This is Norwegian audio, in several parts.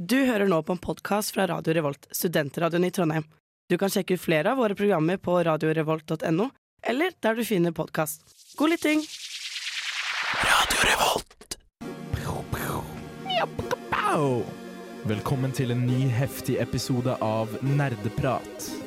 Du hører nå på en podkast fra Radio Revolt, studentradioen i Trondheim. Du kan sjekke ut flere av våre programmer på radiorevolt.no, eller der du finner podkast. God lytting! Radio Revolt. Velkommen til en ny heftig episode av Nerdeprat.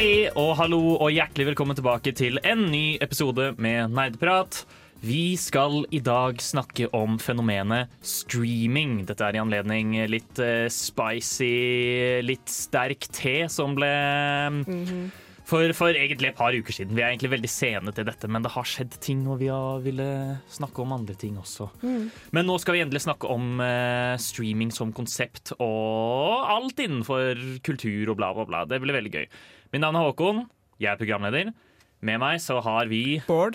Hei og hallo og hjertelig velkommen tilbake til en ny episode med Nerdprat. Vi skal i dag snakke om fenomenet streaming. Dette er i anledning litt uh, spicy, litt sterk te som ble for, for egentlig et par uker siden. Vi er egentlig veldig sene til dette, men det har skjedd ting, og vi har ville snakke om andre ting også. Men nå skal vi endelig snakke om uh, streaming som konsept og alt innenfor kultur og bla, bla, bla. Det blir veldig gøy. Mitt navn er Håkon. Jeg er programleder. Med meg så har vi Bård.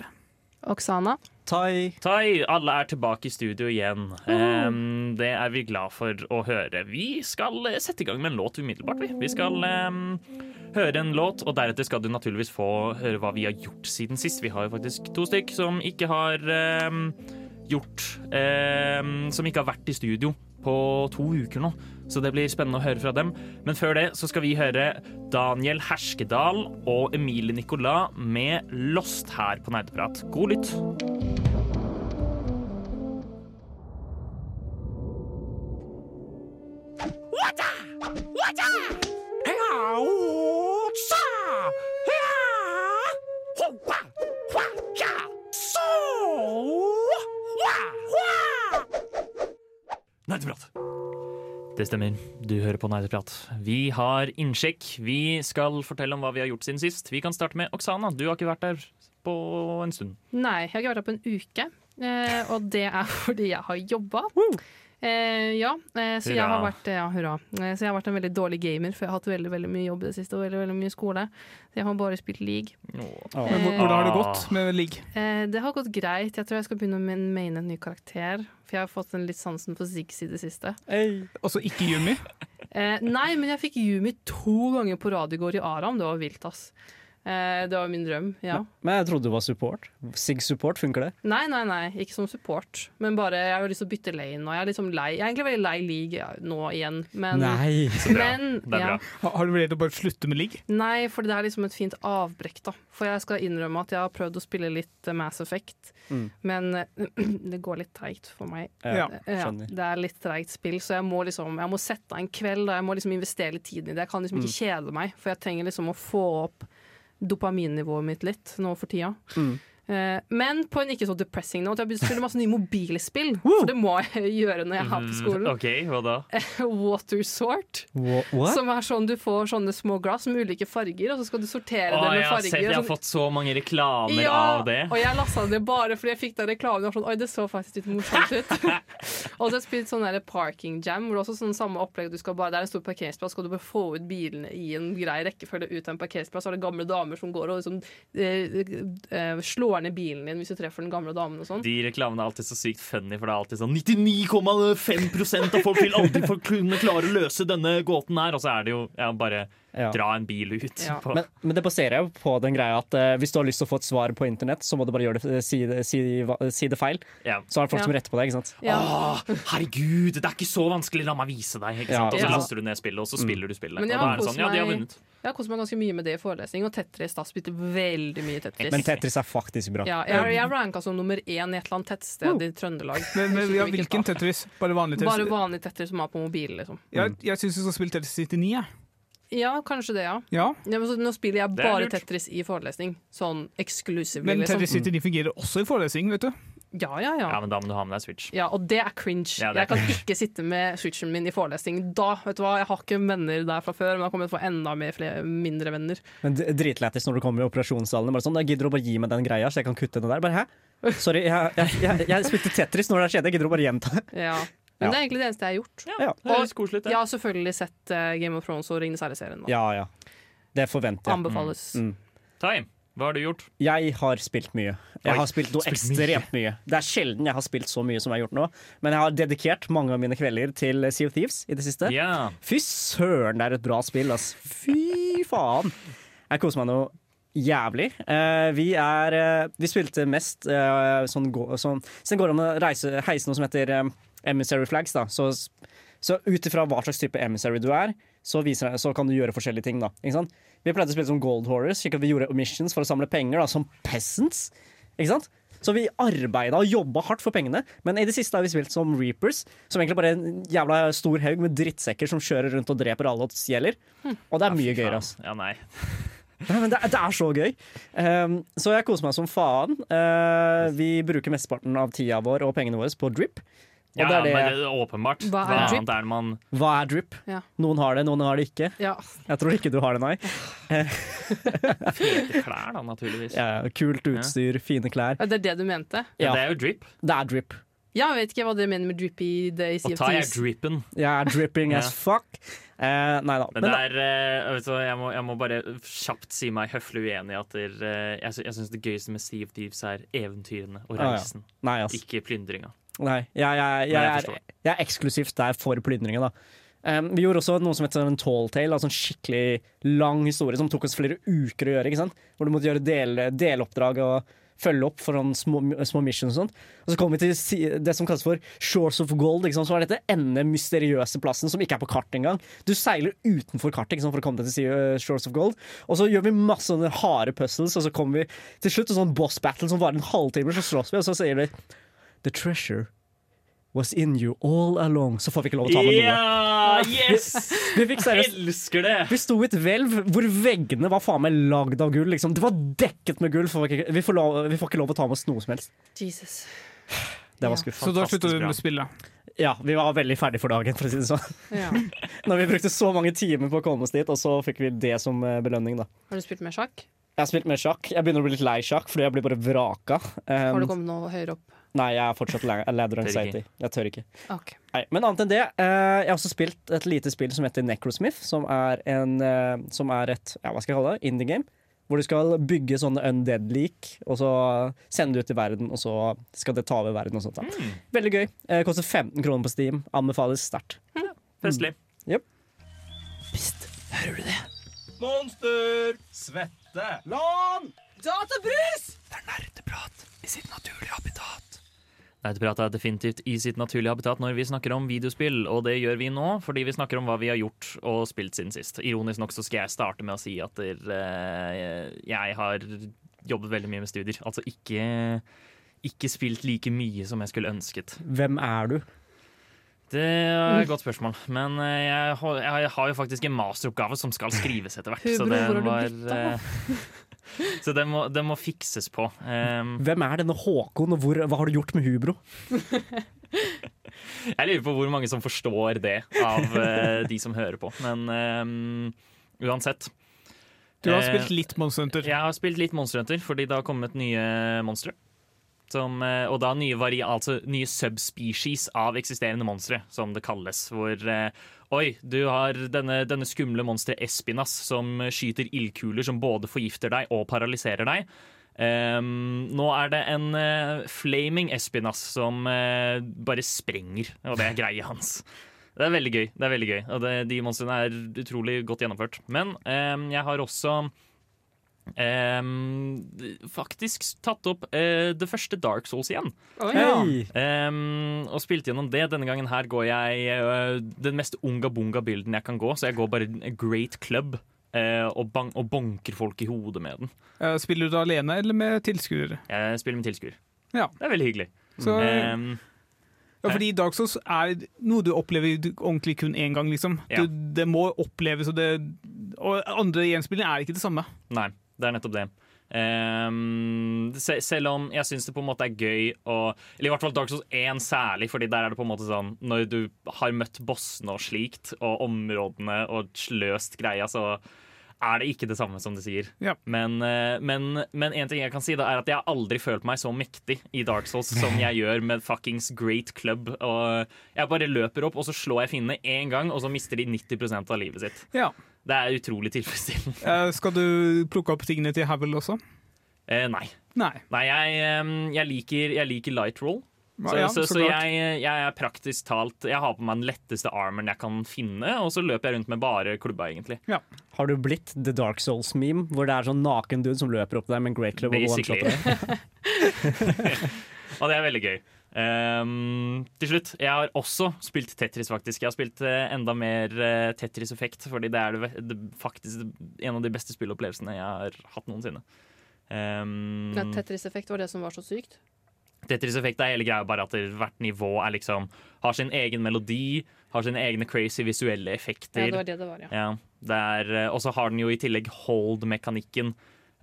Oksana. Tai. Tai. Alle er tilbake i studio igjen. Em, det er vi glad for å høre. Vi skal eh, sette i gang med en låt umiddelbart. Vi, vi skal um, høre en låt, og deretter skal du naturligvis få høre hva vi har gjort siden sist. Vi har jo faktisk to stykk som ikke har um, gjort Som ikke har vært i studio på to uker nå. Så det blir spennende å høre fra dem. Men før det så skal vi høre Daniel Herskedal og Emilie Nicolas med 'Lost' her på Nerdeprat. God lytt. Nerdeprat. Det stemmer. Du hører på Nerdeprat. Vi har innsjekk. Vi skal fortelle om hva vi har gjort siden sist. Vi kan starte med Oksana. Du har ikke vært der på en stund. Nei, jeg har ikke vært der på en uke. Eh, og det er fordi jeg har jobba. Eh, ja, eh, så jeg har vært ja, hurra. Eh, så jeg har vært en veldig dårlig gamer, for jeg har hatt veldig veldig mye jobb i det siste. Og veldig, veldig mye skole Så jeg har bare spilt league. Men hvor- Hvordan har det gått med league? Eh, det har gått greit. Jeg tror jeg skal begynne å maine en ny karakter. For jeg har fått en litt sansen for Ziggs i det siste. Også ikke Yumi. Eh, nei, men jeg fikk Yumi to ganger på radio i går i Aram. Det var vilt, ass. Eh, det var min drøm, ja. Men jeg trodde du var support. Sig support, funker det? Nei, nei, nei, ikke som support. Men bare, jeg har lyst til å bytte lane og Jeg er liksom lei. Jeg er egentlig veldig lei league nå igjen. Men, Nei! bra. men Det er ja. bra. Har har du vurdert å bare slutte med league? Nei, for det er liksom et fint avbrekk, da. For jeg skal innrømme at jeg har prøvd å spille litt eh, Mass Effect, Mm. men det går litt treigt for meg. Ja, Ja, det er litt treigt spill, så jeg må liksom Jeg må sette av en kveld da. Jeg må liksom investere litt tid i det. Jeg kan liksom ikke kjede meg, for jeg trenger liksom å få opp dopaminnivået mitt litt nå for tida. Mm. Eh, men på en ikke så depressing note. Jeg begynte å spille masse nye mobilspill, for det må jeg gjøre når jeg er på skolen. Mm, OK, hva da? Water Sort, Wha- What? som er sånn du får sånne små glass med ulike farger, og så skal du sortere Å, det med jeg har sett, jeg har Sånn- fått så mange reklamer ja, av det. og jeg lasta det bare fordi jeg fikk den reklamen. Og sånn, Oi, det så faktisk litt morsomt ut. og så har jeg spilt sånn der parking jam, hvor det er også sånn samme opplegg. Du skal bare, det er en stor parkeringsplass, skal du bare få ut bilene i en grei rekkefølge ut av en parkeringsplass. Så er det gamle damer som går og liksom, eh, eh, slår ned bilen din hvis du treffer den gamle damen og sånn. De reklamene er alltid så sykt funny, for det er alltid sånn 99,5% av folk vil aldri få kunne klare å løse denne gåten her, og så er det jo ja, bare Ja. dra en bil ut. Ja. På. Men, men det baserer jo på den greia at uh, hvis du har lyst til å få et svar på internett, så må du bare gjøre det, si, det, si, si det feil. ja. Så har folk Ja. som retter på deg, ikke sant? Ja. Åh, herregud, det er ikke så vanskelig, la meg vise deg. Ikke? Og så ja. laster du ned spillet, og så spiller du spillet. Men jeg og da har er det sånn, ja, de har vunnet. Jeg har kost meg ganske mye med det i forelesning, og Tetris da spilte veldig mye Tetris. Men Tetris er faktisk bra. ja, jeg, jeg ranka som nummer én i et eller annet tettsted i Trøndelag. Men, men, ja, hvilken. Tetris? Bare vanlig Tetris? Bare vanlig Tetris som er på mobilen, liksom. Jeg, jeg syns du skal spille Tetris 99, jeg. Ja, kanskje det, ja. Ja. ja men så, nå spiller jeg bare. Tetris i forelesning. Sånn eksklusivt. Men liksom. Tetris 99 fungerer også i forelesning, vet du. Ja, ja, ja. Ja, men da må du ha med deg Switch. Ja, og det er cringe. Ja, det er jeg kan ikke sitte med switchen min i forelesning. Da, vet du hva, Jeg har ikke venner der fra før, men jeg kommer til å få enda mer flere, mindre venner. Men dritlættis når du kommer i operasjonssalen. Bare sånn, da gidder du å bare gi meg den greia, så jeg kan kutte den der. Bare hæ? Sorry, jeg, jeg, jeg, jeg spilte Tetris når det skjedde, jeg gidder å bare gjenta det. Ja. Men Ja. det er egentlig det eneste jeg har gjort. Ja. Det høres koselig ut. Jeg har selvfølgelig sett uh, Game of Thrones og Ringenes herre-serien. Ja, ja. Det forventer jeg. Anbefales. Mm. Time. Hva har du gjort? Jeg har spilt mye. Jeg Oi, har spilt noe spilt ekstremt mye. Det er sjelden jeg har spilt så mye som jeg har gjort nå. Men jeg har dedikert mange av mine kvelder til Sea of Thieves i det siste. Yeah. Fy søren, det er et bra spill, ass. Fy faen. Jeg koser meg noe jævlig. Uh, vi er uh, Vi spilte mest uh, sånn, gå, sånn Så det går an å reise, heise noe som heter eh, emissary flags, da. Så, så ut ifra hva slags type emissary du er, så, viser, så kan du gjøre forskjellige ting, da. Ikke sant? Vi pleide å spille som Gold Horrors, slik at vi gjorde missions for å samle penger, da, som peasants. Ikke sant? Så vi arbeida og jobba hardt for pengene, men i det siste har vi spilt som Reapers. Som egentlig bare er en jævla stor haug med drittsekker som kjører rundt og dreper alle og stjeler. Og det er mye gøyere, altså. Ja, nei. Nei, men det, det er så gøy. Um, så jeg koser meg som faen. Uh, vi bruker mesteparten av tida vår og pengene våre på drip. Og Ja, det er det, men det er åpenbart. Hva er drip? annet er man Hva er drip? Ja. Noen har det, noen har det ikke. Ja. Jeg tror ikke du har det, nei. fine klær, da, naturligvis. Ja, kult utstyr, fine klær. Ja, Det er det du mente? Ja, Ja, det er jo drip. det er drip. Ja, jeg vet ikke hva dere mener med drippy days. Og of ta jeg Thieves. drippen. Jeg er dripping as fuck. Eh, nei da. Men det er, eh, vet du, jeg, må, jeg må bare kjapt si meg høflig uenig i at der, eh, jeg, jeg syns det gøyeste med Sea of Thieves er eventyrene og Ah, ja. reisen, nei, ikke plyndringa. Nei, jeg, jeg, jeg, er, jeg er eksklusivt der for plyndringen, da. Um, vi gjorde også noe som heter en tall tale, altså en skikkelig lang historie som tok oss flere uker å gjøre. ikke sant? Hvor du måtte gjøre del, deloppdrag og følge opp for sånne små, små missions og sånt. Og så kom vi til det som kalles for Shores of Gold, ikke sant? som er dette ende mysteriøse plassen som ikke er på kart engang. Du seiler utenfor kartet ikke sant? for å komme til si- uh, Shores of Gold, og så gjør vi masse sånne harde puzzles, og så kommer vi til slutt til sånn boss battle som varer en halvtime, så slåss vi, og så sier de The treasure was in you all along. Så får vi ikke lov å ta med noe. Ja! Yes! Vi fikk seriøst Elsker det! vi sto i et hvelv hvor veggene var faen meg lagd av gull. Liksom. Det var dekket med gull. For vi, får lov, vi får ikke lov å ta med oss noe som helst. Jesus. Det var Ja. skuffende. Så da slutta du med spillet? Ja, vi var veldig ferdig for dagen, for å si det sånn. Ja. Når vi brukte så mange timer på å komme oss dit, og så fikk vi det som eh, belønning, da. Har du spilt mer sjakk? Jeg har spilt mer sjakk. Jeg begynner å bli litt lei sjakk, fordi jeg blir bare vraka. Har Um, du kommet noe høyere opp? Nei, jeg er fortsatt la- ladder anxiety. Jeg tør ikke. Okay. Nei, men annet enn det, eh, jeg har også spilt et lite spill som heter Necrosmith, som er, en, eh, som er et ja, hva skal jeg kalle det, indie game. Hvor du skal bygge sånne undead-lik, og så sende det ut i verden, og så skal det ta over verden. og sånt. Da. Mm, Veldig gøy. Eh, koster 15 kroner på Steam. Anbefales sterkt. festlig. Monster! Svette! Lån! Det er definitivt i sitt naturlige habitat når vi snakker om videospill, og det gjør vi nå fordi vi snakker om hva vi har gjort og spilt siden sist. Ironisk nok så skal jeg starte med å si at der, eh, jeg har jobbet veldig mye med studier. Altså ikke, ikke spilt like mye som jeg skulle ønsket. Hvem er du? Det er et godt spørsmål, men eh, jeg har, jeg har jo faktisk en masteroppgave som skal skrives etter hvert. Så det var eh, Så det må, det må fikses på. Um, Hvem er denne Håkon, og hvor, hva har du gjort med Hubro? Jeg lurer på hvor mange som forstår det av uh, de som hører på. Men um, uansett. Du har Eh, spilt litt Monster Hunter. Jeg har spilt litt Monster Hunter fordi det har kommet nye monstre. Som, eh, og da nye, vari altså nye subspecies av eksisterende monstre, som det kalles. Hvor eh, Oi, du har denne, denne skumle monsteret Espinas som skyter ildkuler som både forgifter deg og paralyserer deg. Um, nå er det en uh, flaming Espinas som uh, bare sprenger, og det er greia hans. Det er veldig gøy. det er veldig gøy Og det, De monstrene er utrolig godt gjennomført. Men um, jeg har også ehm, faktisk tatt opp uh, det første Dark Souls igjen. Oh, ja. Ehm, og spilte gjennom det. Denne gangen her går jeg uh, den mest unga-bunga-bilden jeg kan gå. Så jeg går bare great club Uh, og, bang, og bonker folk i hodet med den. Eh, Spiller du det alene eller med tilskuere? Jeg spiller med tilskuer. Ja. Det er veldig hyggelig. Så, um, ja, fordi Dark Souls er noe du opplever ordentlig kun én gang, liksom. Ja. Du, det må oppleves, og, det, og andre gjenspillinger er ikke det samme. Nei, det er nettopp det. Um, se, selv om jeg syns det på en måte er gøy å Eller i hvert fall Dark Souls 1 særlig, Fordi der er det på en måte sånn Når du har møtt bossene og slikt, og områdene og sløst greia, så er det ikke det samme som du sier. Ja. Men, eh, men, men en ting jeg kan si, da er at jeg har aldri følt meg så mektig i Dark Souls som jeg gjør med fuckings Great Club. Og jeg bare løper opp, og så slår jeg fiendene én gang, og så mister de 90% av livet sitt. Ja. Det er utrolig tilfredsstillende. Eh, skal du plukke opp tingene til Havel også? Eh, nei. Nei. Nei, jeg, jeg, liker, jeg liker light roll. Så, Ja, så, så så jeg, jeg er praktisk talt Jeg har på meg den letteste armoren jeg kan finne, og så løper jeg rundt med bare klubba, egentlig. Har du blitt The Dark Souls-meme, hvor det er sånn naken dude som løper opp til deg med en great club og? Og det er veldig gøy. Ehm, til slutt, jeg har også spilt Tetris, faktisk. Jeg har spilt uh, enda mer uh, Tetris Effect, fordi det er det, det, faktisk en av de beste spillopplevelsene jeg har hatt noensinne. Um, Ja, Tetris-effekt var det som var så sykt. Tetris Effect er hele greia bare at hvert nivå er liksom, har sin egen melodi, har sine egne crazy visuelle effekter. Ja, det var det det var, ja. Ja, det eh, og så har den jo i tillegg hold-mekanikken.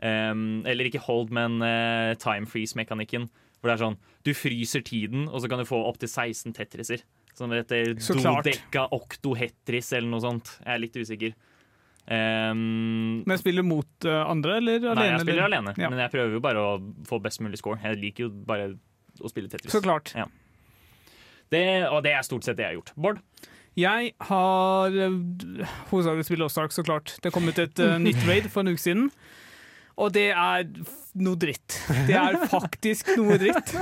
Um, eller ikke hold, men uh, time freeze-mekanikken. Hvor det er sånn, du fryser tiden, og så kan du få opptil 16 tetriser. Som heter klart. dodeka oktohetris eller noe sånt. Jeg er litt usikker. Um, Men spiller du mot uh, andre, eller alene? nei, jeg spiller eller? alene, Ja. men jeg prøver jo bare å få best mulig score. Jeg liker jo bare å spille Tetris. Så klart. Det, og det er stort sett det jeg har gjort. Bård? Jeg har uh, hovedsakelig spilt Lost Ark, så klart. Det kom ut et uh, nytt raid for en uke siden. Og det er noe dritt. Det er faktisk noe dritt.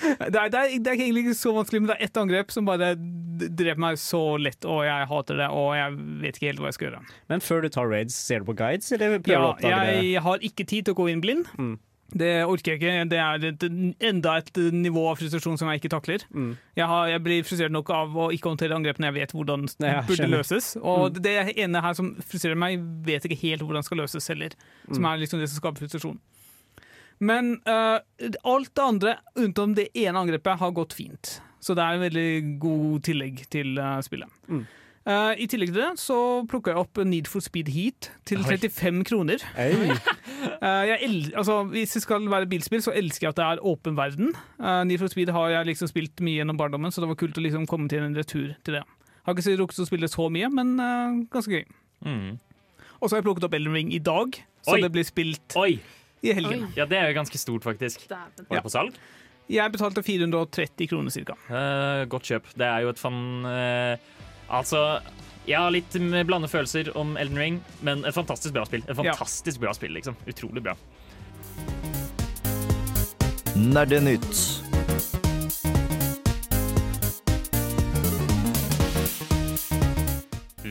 Det er, det, er, det er egentlig ikke så vanskelig, men det er ett angrep som bare dreper meg så lett, og jeg hater det, og jeg vet ikke helt hva jeg skal gjøre. Men før du tar raids, ser du på guides, eller prøver du Ja, å oppdage det? jeg har ikke tid til å gå inn blind. Mm. Det orker jeg ikke. Det er et, enda et nivå av frustrasjon som jeg ikke takler. Mm. Jeg, har, jeg blir frustrert nok av å ikke håndtere angrepene jeg vet hvordan Ja, burde løses. Og det ene her som frustrerer meg, vet ikke helt hvordan skal løses heller. Som Mm. er liksom det som skaper frustrasjon. Men uh, alt det andre, unntatt det ene angrepet, har gått fint. Så det er en veldig god tillegg til uh, spillet. Mm. Eh, I tillegg til det så plukka jeg opp Need for Speed Heat til Oi. 35 kroner. Øy. Eh, jeg el altså, hvis det skal være bilspill, så elsker jeg at det er åpen verden. Uh, Need for Speed har jeg liksom spilt mye gjennom barndommen, så det var kult å liksom komme til en retur til det. Har ikke rukket å spille så mye, men ganske gøy. Mm. Og så har jeg plukket opp Elden Ring i dag, så Oi. det blir spilt Oi! i helgen. Oi. Ja, det er jo ganske stort, faktisk. Var det på salg? Jeg betalte 430 kroner ca. Eh, godt kjøp. Det er jo et fan... altså, jeg har litt blande følelser om Elden Ring, men et fantastisk bra spill. Et Ja. bra spill, liksom. Utrolig bra. Nerdenytt.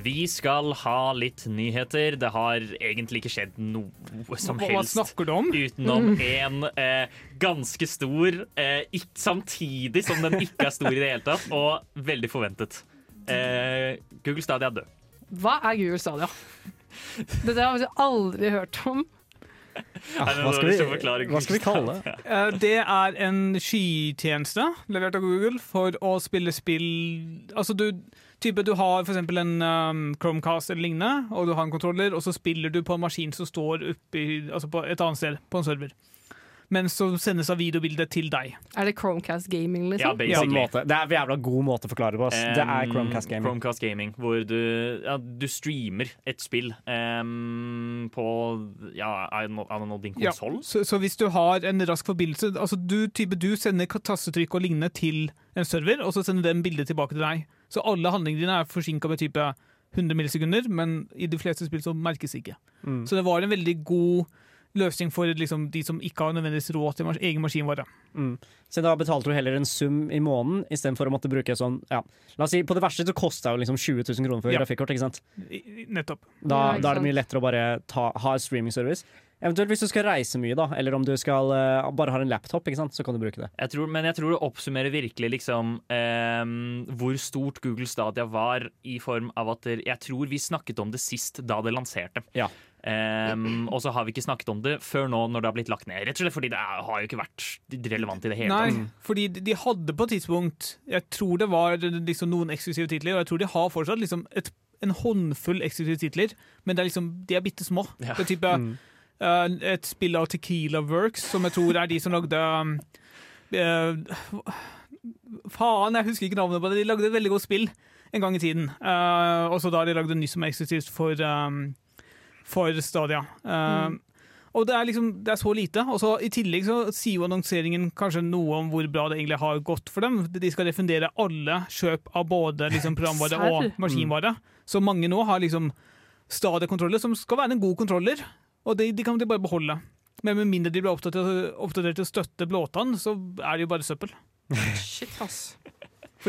Vi skal ha litt nyheter. Det har egentlig ikke skjedd noe som Hva, hva helst. snakker du om? Utenom en eh, ganske stor, eh, samtidig som den ikke er stor i det hele tatt, og veldig forventet. Eh, Google Stadia er død. Hva er Google Stadia? Dette har jeg aldri hørt om. Ja, hva, skal vi, hva skal vi kalle det? Eh, det er en skytjeneste levert av Google for å spille spill Altså du, type, du har eksempel en um, Chromecast eller lignende, og du har en kontroller, og så spiller du på en maskin som står oppi, altså på et annet sted, på en server. Men så sendes av videobildet til deg. Er det Chromecast Gaming, liksom? Ja, basically. måte. Det er en jævla god måte å forklare det på. Um, Det er Chromecast Gaming. Chromecast Gaming hvor du, ja, du streamer et spill um, på ja, I don't know, I don't know, din Ja, så, så hvis du har en rask forbindelse altså du, type, du sender tastetrykk og lignende til en server, og så sender den bildet tilbake til deg. Så alle handlingene dine er forsinka med type 100 millisekunder, men i de fleste spill så merkes ikke. Mm. Så det var en veldig god løsning for liksom, de som ikke har nødvendigvis råd til mas egen maskinvare. Mm. Så da betalte du heller en sum i måneden istedenfor å måtte bruke sånn ja. La oss si, På det verste så kosta jo liksom 20 000 kroner for Ja. grafikkort. ikke sant? Nettopp. Da, Ja, ikke da er det mye lettere å bare ta, ha streamingservice. streaming-service. Eventuelt hvis du skal reise mye, da, eller om du skal uh, bare har en laptop, ikke sant? så kan du bruke det. Jeg tror, men jeg tror det oppsummerer virkelig liksom um, hvor stort Google Stadia var, i form av at jeg tror vi snakket om det sist da det lanserte. Ja. Um, og så har vi ikke snakket om det før nå når det har blitt lagt ned. Rett og slett fordi det er, har jo ikke vært relevant i det hele Nei, tatt. fordi de de hadde på et tidspunkt Jeg tror det var liksom noen eksklusive titler, og jeg tror de har fortsatt liksom et, en håndfull eksklusive titler, men det er liksom, de er bitte små. Ja. Det er type Mm. uh, et spill av Tequila Works, som jeg tror er de som lagde um, eh, Faen, jeg husker ikke navnet på det. De lagde et veldig godt spill en gang i tiden. Uh, og så da har de lagd en ny som er eksklusivt for, um, for Stadia. Uh, Og det er liksom, det er så lite. Og så I tillegg så sier jo annonseringen kanskje noe om hvor bra det egentlig har gått for dem. De skal refundere alle kjøp av både liksom programvare og maskinvare. Så mange nå har liksom Stadia-kontroller, som skal være en god kontroller. Og de, de kan de bare beholde. Men med mindre de blir oppdatert til å støtte blåtann, så er det jo bare søppel. Shit, ass.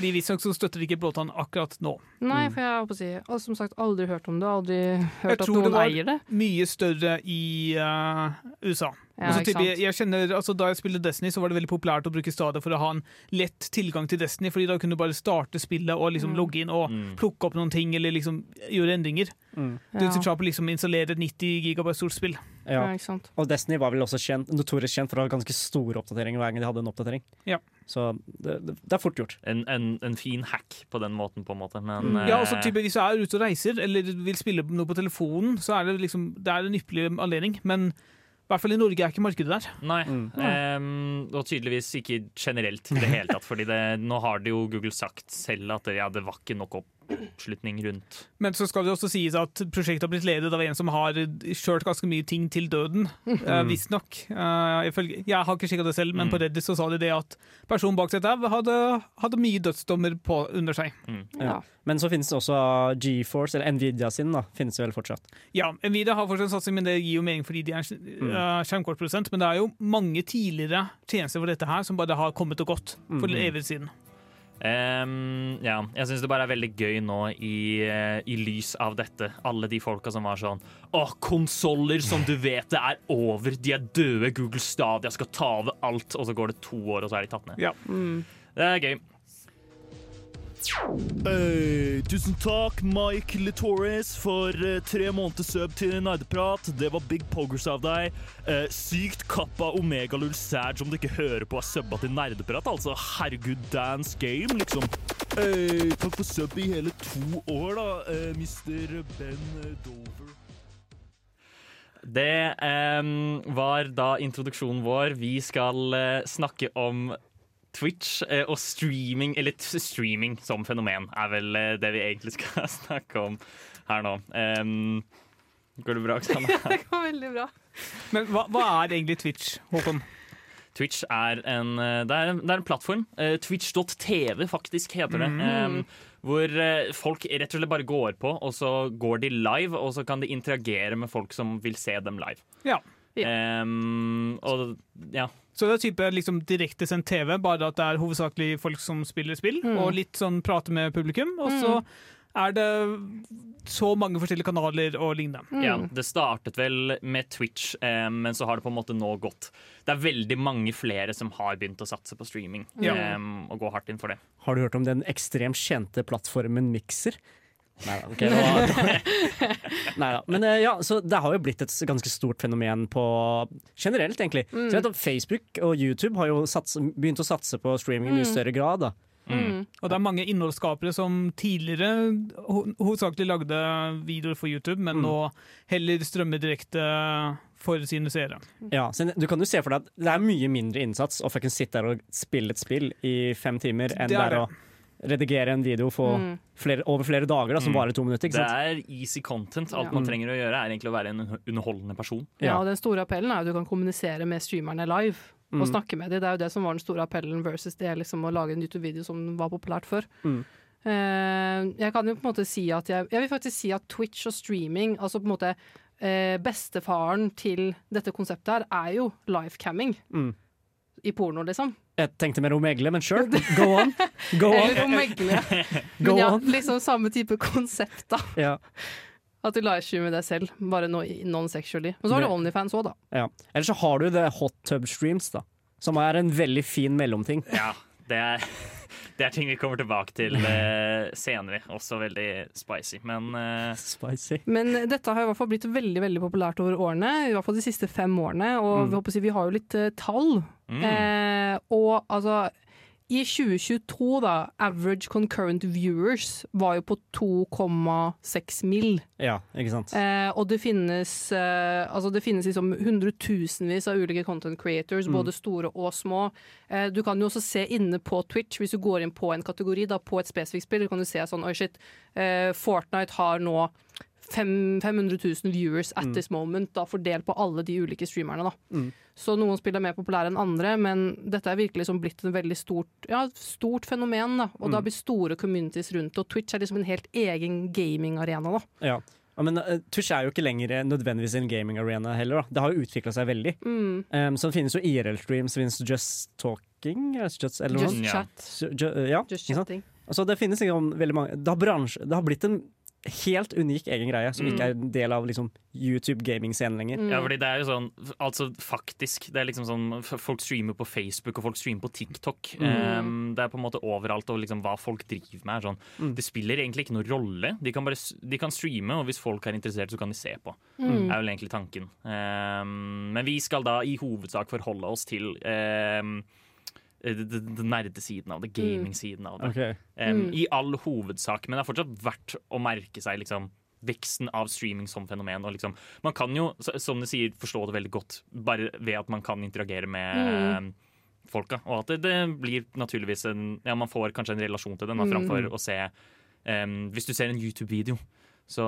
Fordi visstnok så støtter de ikke blåtann akkurat nå. Nei, Mm. for jeg har å si Som sagt, aldri hørt om det. Aldri hørt at noen eier det Jeg tror det var Mye større i uh, USA. Ja, Og typ, jeg, jeg kjenner, altså Da jeg spilte Destiny, så var det veldig populært å bruke Stadia for å ha en lett tilgang til Destiny, fordi da kunne du bare starte spillet og liksom Mm. logge inn og Mm. plukke opp noen ting, eller liksom gjøre endringer. Mm. Du Ja. ja. liksom installere et 90 gigabyte stort spill. Ja, Ja. ikke sant. Og Destiny var vel også kjent, notorisk kjent for å ha ganske store oppdateringer hver gang de hadde en oppdatering. Ja. Så det, det, det er fort gjort. En, en, en fin hack på den måten, på en måte. Men Mm. Ja, og så eh, type, Hvis du er ute og reiser eller vil spille noe på telefonen, så er det liksom, det er en ypperlig anledning. Men i hvert fall i Norge er ikke markedet der. Nei. Mm. um, og tydeligvis ikke generelt i det hele tatt. Fordi det, nå har det jo Google sagt selv at det, ja, det var ikke nok oppslutning rundt. Men så skal det også sies at prosjektet har blitt ledet av en som har kjørt ganske mye ting til døden. Uh, Visstnok. Uh, ifølge- jeg har ikke sjekka det selv, men Mm. på Reddit så sa de det at personen bak seg der hadde, hadde mye dødsdommer på, under seg. Ja. Men så finnes det også GeForce, eller Nvidia sin, da, finnes det vel fortsatt. Ja, Nvidia har fortsatt satsing, men det gir jo mening fordi de er uh, skjermkortprodusent. Men det er jo mange tidligere tjenester for dette her som bare har kommet og gått for mm. evig siden. Ehm, ja, jeg syns det bare er veldig gøy nå i, eh, i lys av dette. Alle de folka som var sånn Å, konsoller som du vet det er over, de er døde, Google Stadia skal ta over alt. Og så går det to år, og så er de tatt ned. Ja. Mm. Det er gøy. Hey, tusen takk, Mike Litoris, for eh, tre måneders sub til Nerdeprat. Det var big poggers av deg. Eh, sykt kappa Omegalull Sad om du ikke hører på, er subba til Nerdeprat. Altså, herregud, dance game, liksom. Hey, takk for sub i hele to år, da, eh, mister Ben Dover. Det ehm, var da introduksjonen vår. Vi skal eh, snakke om Twitch eh, og streaming, eller streaming som fenomen, er vel eh, det vi egentlig skal snakke om her nå. Um, går det bra, Oksana? Det går veldig bra. Men hva, hva er egentlig Twitch, Håkon? Twitch er en, eh, det er det er en plattform. Twitch.tv, faktisk, heter det. Ehm, hvor eh, folk rett og slett bare går på, og så går de live, og så kan de interagere med folk som vil se dem live. Ja. Um, og ja. Så det er type liksom direktesendt TV, bare at det er hovedsakelig folk som spiller spill, Mm. og litt sånn prate med publikum. Og så er det så mange forskjellige kanaler og lignende. Mm. Ja, det startet vel med Twitch, eh, men så har det på en måte nå gått. Det er veldig mange flere som har begynt å satse på streaming eh, og gå hardt inn for det. Har du hørt om den ekstremt kjente plattformen Mixer? Neida, ok, det var- Men eh, ja, så det har jo blitt et ganske stort fenomen på generelt, egentlig. Så jeg vet at Facebook og YouTube har jo sats, begynt å satse på streaming i mye større grad. da. Mm. Og det er mange innholdsskapere som tidligere ho hovedsakelig lagde videoer for YouTube, men Mm. nå heller strømmer direkte for sine seere. Ja, så du kan jo se for deg at det er mye mindre innsats å sitte der og spille et spill i fem timer enn Det det er er å redigere en video Mm. flere, over flere dager da, som Mm. varer to minutter. Det Ikke sant? er easy content. Alt Ja. man trenger å gjøre, er egentlig å være en underholdende person. Ja, og den store appellen er at du kan kommunisere med streamerne live. Og Mm. snakke med dem. Det er jo det som var den store appellen versus det liksom å lage en YouTube-video som var populært før. Mm. Eh, jeg kan jo på en måte si at jeg, jeg vil faktisk si at Twitch og streaming, altså på en måte eh, bestefaren til dette konseptet her, er jo livecamming. Mm. I porno, liksom. Jeg tenkte mer Omegle, men sure, go on. Go on. Eller omegle. Go Men ja, on. liksom samme type konsept, da. Ja. At du livestreamer deg selv, bare non-sexually. Men så har du Onlyfans òg, da. Ja. Eller så har du det hot tub streams, da. Som er en veldig fin mellomting. Ja, det er, det er ting vi kommer tilbake til eh, senere. Også veldig spicy. Men eh, Spicy. Men dette har i hvert fall blitt veldig veldig populært over årene, i hvert fall de siste fem årene. Og Mm. vi, håper vi har jo litt eh, tall. mm, Eh, og altså I 2022, da, average concurrent viewers var jo på 2,6 mill. Ja, ikke sant. Eh, og det finnes, eh, altså det finnes liksom hundretusenvis av ulike content creators, Mm. både store og små. Eh, du kan jo også se inne på Twitch, hvis du går inn på en kategori, da, på et spesifikt spill, kan du se sånn Oi, shit, eh, Fortnite har nå 500 000 viewers at Mm. this moment, da, fordelt på alle de ulike streamerne. Da. Mm. Så noen spill er mer populære enn andre, men dette er virkelig liksom blitt et veldig stort, ja, stort fenomen. Da. Og det har Mm. blitt store communities rundt, og Twitch er liksom en helt egen gamingarena. Ja. Ja, men uh, Twitch er jo ikke lenger eh, nødvendigvis en gaming arena heller. Da. Det har jo utvikla seg veldig. Mm. Um, så det finnes jo IRL-streams, finnes Just Talking Just, eller Just noe. Chat. Ju, ja, Just chatting. Altså, det finnes liksom veldig mange det har, bransje, det har blitt en helt unik egen greie, som Mm. ikke er en del av liksom, YouTube gaming-scenen lenger. Mm. Ja, fordi det er jo sånn, altså faktisk Det er liksom sånn, Folk streamer på Facebook og folk streamer på TikTok. Um, det er på en måte overalt, og liksom hva folk driver med. Sånn. Mm. Det spiller egentlig ikke noen rolle. De kan, bare, de kan streame, og hvis folk er interessert, så kan de se på. Mm. er vel egentlig tanken. Um, men vi skal da i hovedsak forholde oss til um, det, det, det nerdesiden av det, gaming-siden av det. Okay. Um, Mm. I all hovedsak, men det er fortsatt verdt å merke seg liksom, veksten av streaming som fenomen. Og liksom, man kan jo, som du sier, forstå det veldig godt bare ved at man kan interagere med Mm. um, folka. Og at det, det blir naturligvis en Ja, man får kanskje en relasjon til den, da, Mm. å se um, Hvis du ser en YouTube-video, så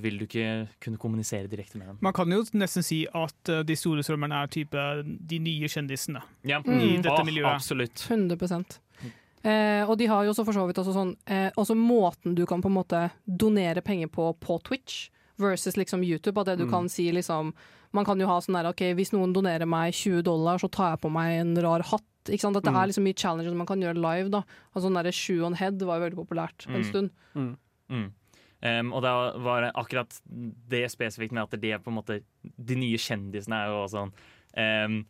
vil du ikke kunne kommunisere direkte med dem. Man kan jo nesten si at eh, de store strømmerne er type de nye kjendisene. Ja. I dette Åh, miljøet. Absolutt. 100 eh, Og de har jo også for så vidt også sånn eh, Også måten du kan på en måte donere penger på på Twitch versus liksom YouTube. At det du Mm. kan si liksom Man kan jo ha sånn der OK, hvis noen donerer meg 20 dollar, så tar jeg på meg en rar hatt. Ikke sant? At det Mm. er liksom mye challenges man kan gjøre live. da Altså sånn derre Shoe on head var jo veldig populært en Mm. stund. Mm. Um, og da var det akkurat det spesifikt med at det på en måte De nye kjendisene er jo sånn um,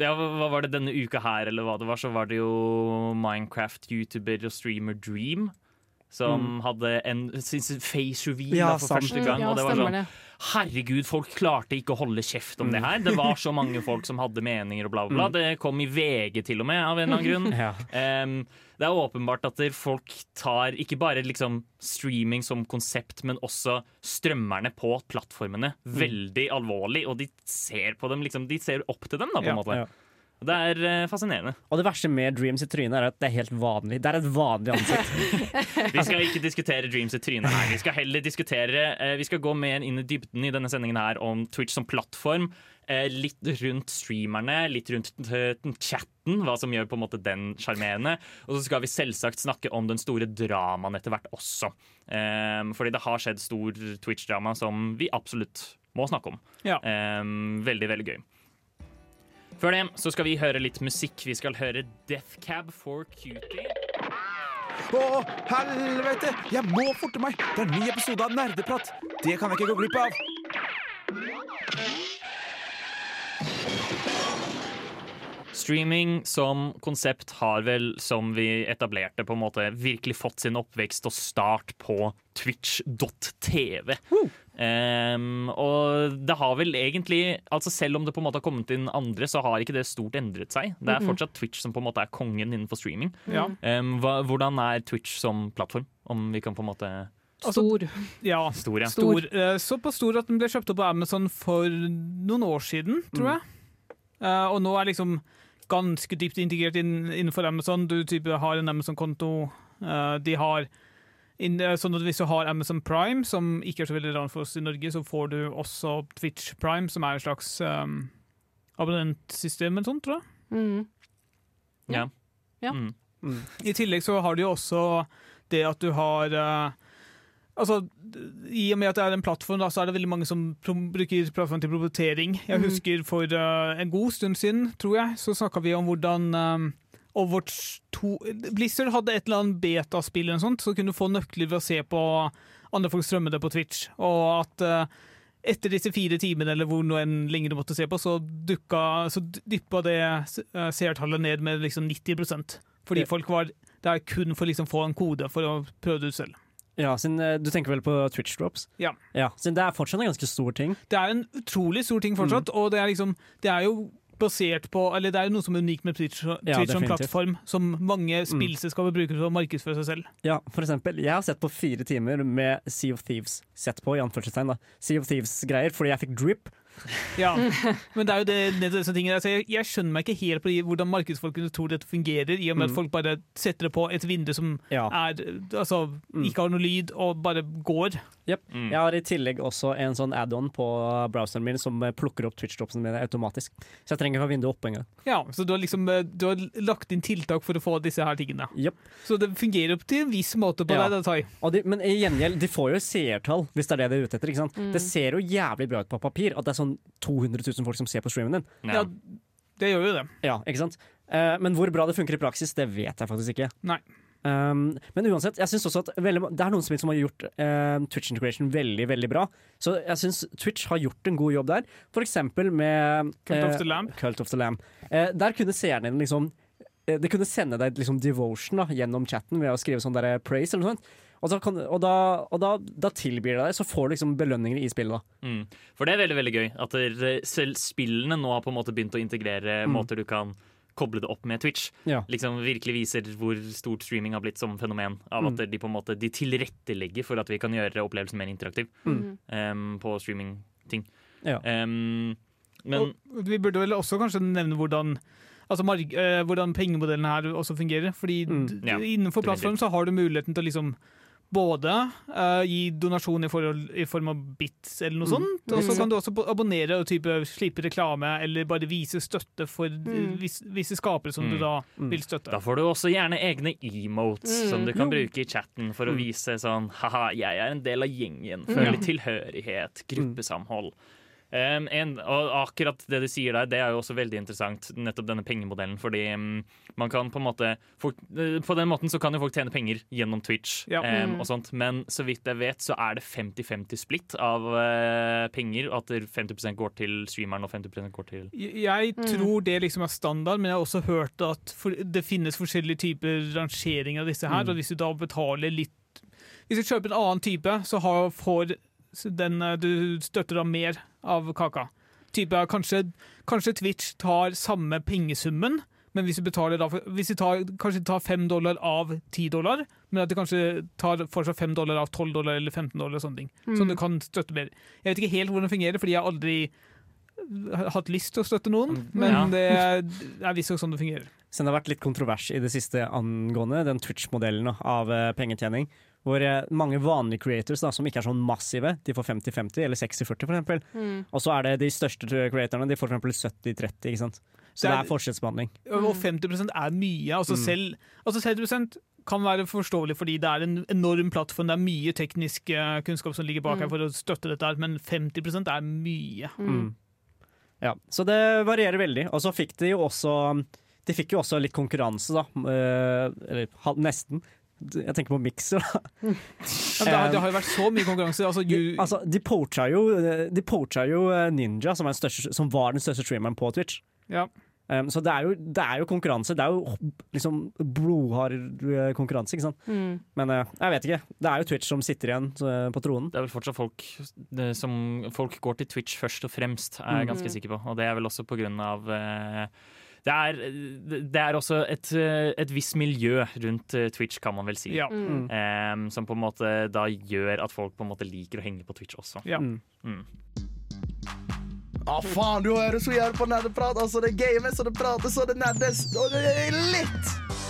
ja, hva var det denne uka her, eller hva det var, så var det jo Minecraft-youtuber og streamer Dream. Som hadde en sin sin face reveal Ja, for sant. første gang. ja, og det var sånn det. Herregud, folk klarte ikke å holde kjeft om det her. Det var så mange folk som hadde meninger og bla, bla, bla. Det kom i VG til og med, av en eller annen grunn. Ja. um, det er åpenbart at folk tar ikke bare liksom streaming som konsept, men også strømmerne på plattformene veldig alvorlig. Og de ser på dem liksom, de ser opp til dem, da, på en Ja, måte. Det er eh, fascinerende. Og det verste med Dreams i trynet er at det er helt vanlig. Det er et vanlig ansikt. Vi skal ikke diskutere Dreams i trynet her. Vi skal heller diskutere eh, Vi skal gå mer inn i dybden i denne sendingen her om Twitch som plattform. Eh, litt rundt streamerne, litt rundt chatten, hva som gjør på en måte den sjarmerende. Og så skal vi selvsagt snakke om den store dramaen etter hvert også. Eh, fordi det har skjedd stor Twitch-drama som vi absolutt må snakke om. Ja. Eh, veldig, veldig gøy. Før det så skal vi høre litt musikk. Vi skal høre Death Cab for Cutie. Å, helvete! Jeg må forte meg! Det er en ny episode av Nerdeprat. Det kan jeg ikke gå glipp av. Streaming som konsept har vel, som vi etablerte, på en måte virkelig fått sin oppvekst og start på twitch.tv. Um, og det har vel egentlig altså Selv om det på en måte har kommet inn andre, så har ikke det stort endret seg. Det er fortsatt Twitch som på en måte er kongen innenfor streaming. Ja. Um, hva, hvordan er Twitch som plattform? Om vi kan på en måte Stor. ja. Stor, ja. Stor. Eh, Såpass stor at den ble kjøpt opp av Amazon for noen år siden, tror jeg. Eh, og nå er liksom ganske dypt integrert inn, innenfor Amazon. Du type har en Amazon-konto. Uh, de har sånn at Hvis du har Amazon Prime, som ikke er så veldig rart for oss i Norge, så får du også Twitch Prime, som er et slags um, abonnentsystem eller sånt, tror jeg. Mm. ja. Ja. Mm. I tillegg så har du jo også det at du har uh, Altså, I og med at det er en plattform, da, så er det veldig mange som bruker plattformen til promotering. Jeg Mhm. husker for uh, en god stund siden, tror jeg, så snakka vi om hvordan um, Overwatch 2 Blizzard hadde et eller annet betaspill eller noe sånt, så kunne du få nøkler ved å se på andre folk strømme det på Twitch. Og at uh, etter disse fire timene, eller hvor noe enn lenge du måtte se på, så, dukka, så dyppa det uh, seertallet ned med liksom 90% Fordi folk var der kun for å liksom få en kode for å prøve det ut selv. Ja, siden, eh, Du tenker vel på Twitch drops? Ja. ja. sin, det er fortsatt en ganske stor ting. Det er en utrolig stor ting fortsatt, og det er liksom Det er jo basert på Eller det er jo noe som er unikt med Twitch, Twitch Ja, som plattform, som mange spillselskaper bruker for å markedsføre seg selv. Ja, for eksempel, Jeg har sett på fire timer med Sea of Thieves. Sett på, i anførselstegn da. Sea of Thieves-greier, fordi jeg fikk drip. Ja, men det er jo det, det er disse tingene. Altså, jeg, jeg skjønner meg ikke helt på hvordan markedsfolkene tror dette fungerer, i og med at Mm. folk bare setter det på et vindu som Ja. er, altså, Mm. ikke har noe lyd, og bare går. Mm. Jeg har i tillegg også en sånn add-on på browseren min som eh, plukker opp Twitch-dropsene mine automatisk. Så jeg trenger ikke ha vinduet oppe engang. Ja, så du har liksom eh, du har lagt inn tiltak for å få disse her tingene. Yep. Så det fungerer opp til en viss måte på Ja. deg, Tai. Og de, men i gjengjeld, de får jo seertall, hvis det er det de er ute etter. ikke sant? Mm. Det ser jo jævlig bra ut på papir at det er sånn 200 000 folk som ser på streamen din. Ja. Ja, det gjør jo det. Ja, ikke sant? Eh, men hvor bra det funker i praksis, det vet jeg faktisk ikke. Nei. Um, men uansett, jeg synes også at veldig, det er noen som har gjort uh, Twitch integration veldig veldig bra. Så jeg syns Twitch har gjort en god jobb der. For eksempel med Cult of eh, the Lamb. Cult of the Lamb. Uh, der kunne seerne dine liksom uh, Det kunne sende deg liksom devotion da, gjennom chatten ved å skrive sånn der praise eller noe sånt. Og, da, kan, og, da, og da, da tilbyr det deg, så får du liksom belønninger i spillet. da. Mm. For det er veldig veldig gøy at selv spillene nå har på en måte begynt å integrere Mm. måter du kan koble det opp med Twitch. Ja. Liksom Virkelig viser hvor stort streaming har blitt som fenomen. Av at Mm. de på en måte De tilrettelegger for at vi kan gjøre opplevelsen mer interaktiv Mm. um, på streamingting. Ja. Um, men Og vi burde vel også kanskje nevne hvordan Altså mark eh, hvordan pengemodellen her også fungerer. Fordi Mm. Ja, innenfor plattformen så har du muligheten til å liksom både uh, gi donasjon i, forhold, i form av bits eller noe Mm. sånt, og så Mm. kan du også abonnere og type slippe reklame eller bare vise støtte for Mm. vis, visse skapere som du Mm. da Mm. vil støtte. da får du også gjerne egne emotes Mm. som du kan Jo. bruke i chatten for å vise sånn Haha, jeg er en del av gjengen. Mm. Føler tilhørighet, gruppesamhold. Um, en, og akkurat det du sier der, det er jo også veldig interessant, nettopp denne pengemodellen. Fordi um, man kan på en måte folk, eh, På den måten så kan jo folk tjene penger gjennom Twitch Ja. um, Mm. og sånt, men så vidt jeg vet, så er det 50-50 splitt av uh, penger. At 50% går til streameren og 50% går til Jeg Mm. tror det liksom er standard, men jeg har også hørt at for, det finnes forskjellige typer rangering av disse her, Mm. og hvis du da betaler litt Hvis du kjøper en annen type, så har, får den eh, du støtter da mer av kaka. Type, kanskje, kanskje Twitch tar samme pengesummen, men hvis du betaler da, for- hvis de tar, kanskje tar fem dollar av ti dollar, men at de kanskje tar fortsatt fem dollar av tolv dollar eller 15 dollar, sånne ting. Som du kan støtte mer. Jeg vet ikke helt hvordan det fungerer, fordi jeg har aldri har hatt lyst til å støtte noen, men Ja. det er, visstnok sånn det fungerer. Så det har vært litt kontrovers i det siste angående den Twitch-modellen av eh, pengetjening. Hvor eh, mange vanlige creators da, som ikke er sånn massive, de får 50-50 eller 60-40 for eksempel. Mm. Og så er det de største creatorene, de får eksempel 70-30, ikke sant. Så Det det er- er forskjellsbehandling. Og 50 er mye. Altså Mm. selv altså 70 kan være forståelig fordi det er en enorm plattform, det er mye teknisk eh, kunnskap som ligger bak her Mm. for å støtte dette, her, men 50 er mye. Mm. Ja, så det varierer veldig. Og så fikk de jo også De fikk jo også litt konkurranse, da. eh, Eller nesten. Jeg tenker på Mixer, da. Ja, det, har, det har jo vært så mye konkurranse. Altså, De, you, altså, de poacha jo, de poacha jo eh, Ninja, som, den største, som var den største streameren på Twitch. ja. Um, så det er, jo, det er jo konkurranse. Det er jo liksom blodhard eh, konkurranse, ikke sant. Mm. Men uh, jeg vet ikke. Det er jo Twitch som sitter igjen uh, på tronen. Det er vel fortsatt folk det, som Folk går til Twitch først og fremst, er jeg ganske Mm. sikker på. Og det er vel også på grunn av eh, det er, det er også et, et visst miljø rundt eh, Twitch, kan man vel si. ja. Mm. Um, som på en måte da gjør at folk på en måte liker å henge på Twitch også. Ja. Mm. Mm. Ah, faen, du hører så jævlig på nerdeprat. Altså, det games, og det prates, og det nerdes, og det er litt.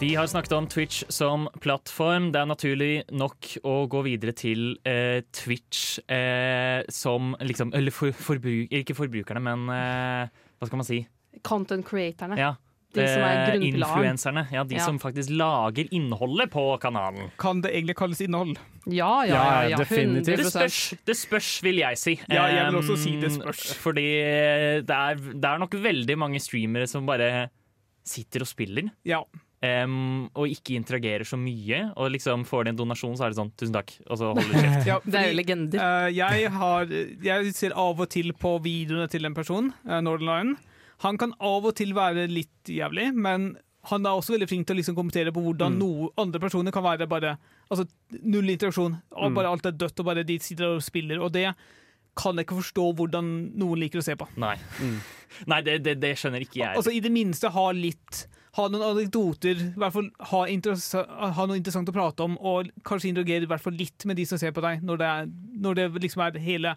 Vi har snakket om Twitch som plattform. Det er naturlig nok å gå videre til eh, Twitch eh, som liksom Eller for, forbruk, ikke forbrukerne, men eh, hva skal man si? Content creatorne. Ja, De som er eh, grunnpilaren. Influenserne. Ja, de Ja. som faktisk lager innholdet på kanalen. Kan det egentlig kalles innhold? Ja, ja, ja. Ja, ja, definitivt. Det spørs, det spørs, vil jeg si. Ja, jeg vil også si det spørs. Fordi det er, det er nok veldig mange streamere som bare sitter og spiller. Ja. Em, og ikke interagerer så mye. Og liksom får de en donasjon, så er det sånn 'tusen takk', og så holder du kjeft. ja Det er jo legender. Uh, jeg, har, jeg ser av og til på videoene til en person, uh, Northern Lion. Han kan av og til være litt jævlig, men han er også veldig flink til å liksom kommentere på hvordan Mm. noe, andre personer kan være bare altså, null interaksjon. Og Mm. Bare alt er dødt, og bare de sitter og spiller. Og det kan jeg ikke forstå hvordan noen liker å se på. Nei, Mm. Nei det, det, det skjønner ikke jeg. Altså I det minste ha litt, ha noen anekdoter, i hvert fall ha, ha noe interessant å prate om, og kanskje interagere i hvert fall litt med de som ser på deg, når det, er, når det liksom er hele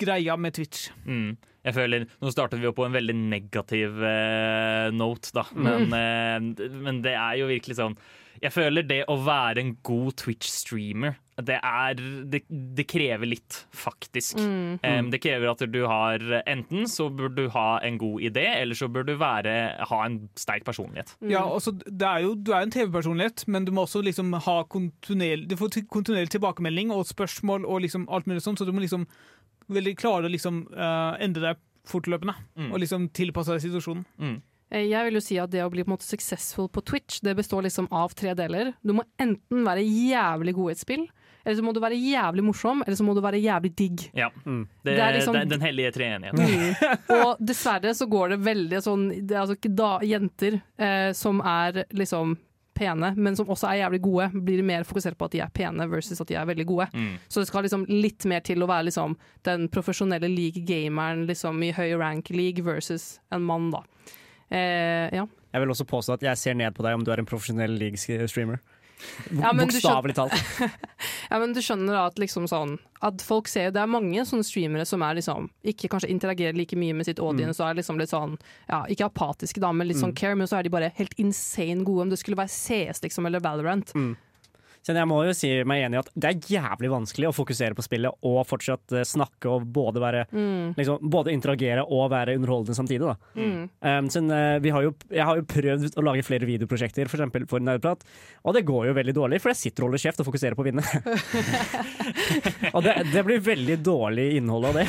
greia med Twitch. Mm. Jeg føler, Nå startet vi jo på en veldig negativ eh, note, da. Men, eh, men det er jo virkelig sånn Jeg føler det å være en god Twitch-streamer, det er det, det krever litt, faktisk. Em, det krever at du har Enten så bør du ha en god idé, eller så bør du være, ha en sterk personlighet. Ja, også, det er jo, du er en TV-personlighet, men du må også liksom ha kontinuerlig Du får kontinuerlig tilbakemelding og spørsmål og liksom alt mulig sånt, så du må liksom veldig klare å liksom uh, endre deg fortløpende Mm. og liksom tilpasse deg situasjonen. Mm. Jeg vil jo si at det å bli på en måte successful på Twitch, det består liksom av tre deler. Du må enten være jævlig god i et spill, eller så må du være jævlig morsom, eller så må du være jævlig digg. Ja. Mm. Det, Det er liksom- det- den hellige treenigheten. Og dessverre så går det veldig sånn Det er altså da jenter eh, som er liksom pene, men som også er jævlig gode, blir mer fokusert på at de er pene versus at de er veldig gode. Mm. Så det skal liksom litt mer til å være liksom den profesjonelle league-gameren liksom i høy rank league versus en mann, da. Eh, ja. Jeg vil også påstå at jeg ser ned på deg om du er en profesjonell league-streamer. Ja, Bokstavelig talt. ja, men du skjønner da at liksom sånn At folk ser Det er mange sånne streamere som er liksom Ikke kanskje interagerer like mye med sitt audience og er liksom litt sånn Ja, ikke apatiske da, men litt sånn care, men så er de bare helt insane gode. Om det skulle være CS liksom, eller Valorant. Så jeg må jo si meg enig i at det er jævlig vanskelig å fokusere på spillet og fortsatt eh, snakke og både, være, liksom, både interagere og være underholdende samtidig. Da. Mm. Um, så, eh, vi har jo, jeg har jo prøvd å lage flere videoprosjekter for eksempel for Nerdprat, og det går jo veldig dårlig, for jeg sitter og holder kjeft og fokuserer på å vinne. og det, det blir veldig dårlig innhold av det.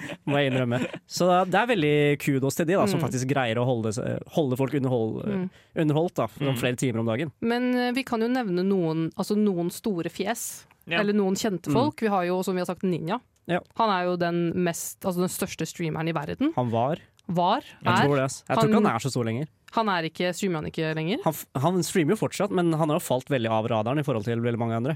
Må jeg innrømme. Så det er veldig kudos til de da, som faktisk greier å holde, holde folk underhold, underholdt da, noen flere timer om dagen. Men eh, vi kan jo nevne noen, altså noen store fjes. Ja. Eller noen kjente folk. Vi har jo, som vi har sagt, Ninja. Ja. Han er jo den, mest, altså den største streameren i verden. Han var. Var. Jeg Er. tror, det, Jeg han, tror ikke Han- han er så stor lenger. Han er ikke, streamer han ikke lenger? Han, han streamer jo fortsatt, men han har jo falt veldig av radaren i forhold til veldig mange andre.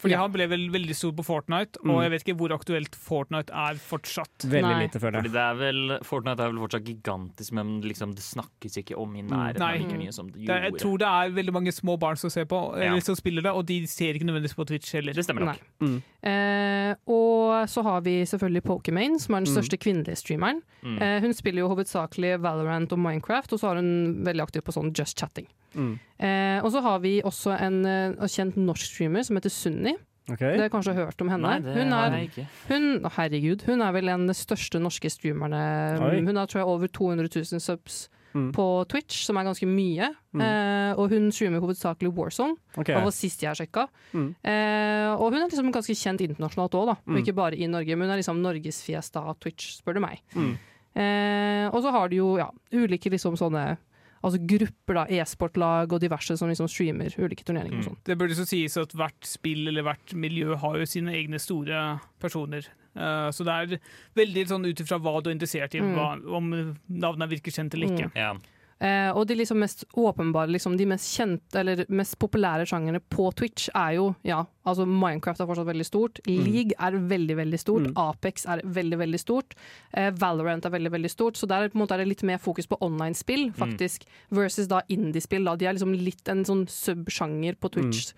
Fordi Ja. han ble vel veldig stor på Fortnite, og Mm. jeg vet ikke hvor aktuelt Fortnite er fortsatt. Veldig Nei. lite, føler Fordi det er vel, Fortnite er vel fortsatt gigantisk, men liksom det snakkes ikke om i nærheten Nei. like mye som det Det, jeg tror det er veldig mange små barn som ser på, Ja. eller som spiller det, og de ser ikke nødvendigvis på Twitch heller. Det stemmer nok. Mm. Eh, og så har vi selvfølgelig Pokimane, som er den Mm. største kvinnelige streameren. Mm. Eh, hun spiller jo hovedsakelig Valorant og Minecraft, og så er hun veldig aktiv på sånn Just Chatting. Mm. Eh, og så har vi også en en kjent norsk streamer som heter Sunni. Ok. Dere har kanskje hørt om henne? Nei, det hun, har er, jeg ikke. hun, herregud, hun er vel en av de største norske streamerne. Oi. Hun har tror jeg over 200 000 subs Mm. på Twitch, som er ganske mye. Mm. Eh, og hun streamer hovedsakelig Warzone. Okay. Det var sist jeg sjekka. Mm. Eh, og hun er liksom ganske kjent internasjonalt òg. Og Mm. ikke bare i Norge, men hun er liksom norgesfjes av Twitch, spør du meg. Mm. Eh, og så har du jo ja, ulike liksom sånne Altså grupper, da, e-sportlag og diverse som liksom streamer ulike turneringer og Mm. sånn. Det burde så sies at hvert spill eller hvert miljø har jo sine egne store personer. Uh, så det er veldig sånn ut ifra hva du er interessert i, Mm. hva, om navnet virker kjent eller ikke. Ja. Eh, og de liksom mest åpenbare, liksom de mest kjente eller mest populære sjangerne på Twitch er jo ja, altså Minecraft er fortsatt veldig stort. League er veldig, veldig stort. Mm. Apex er veldig, veldig stort. Eh, Valorant er veldig, veldig stort. Så der måte er det litt mer fokus på online-spill, faktisk, versus da indie-spill. De er liksom litt en sånn subsjanger på Twitch.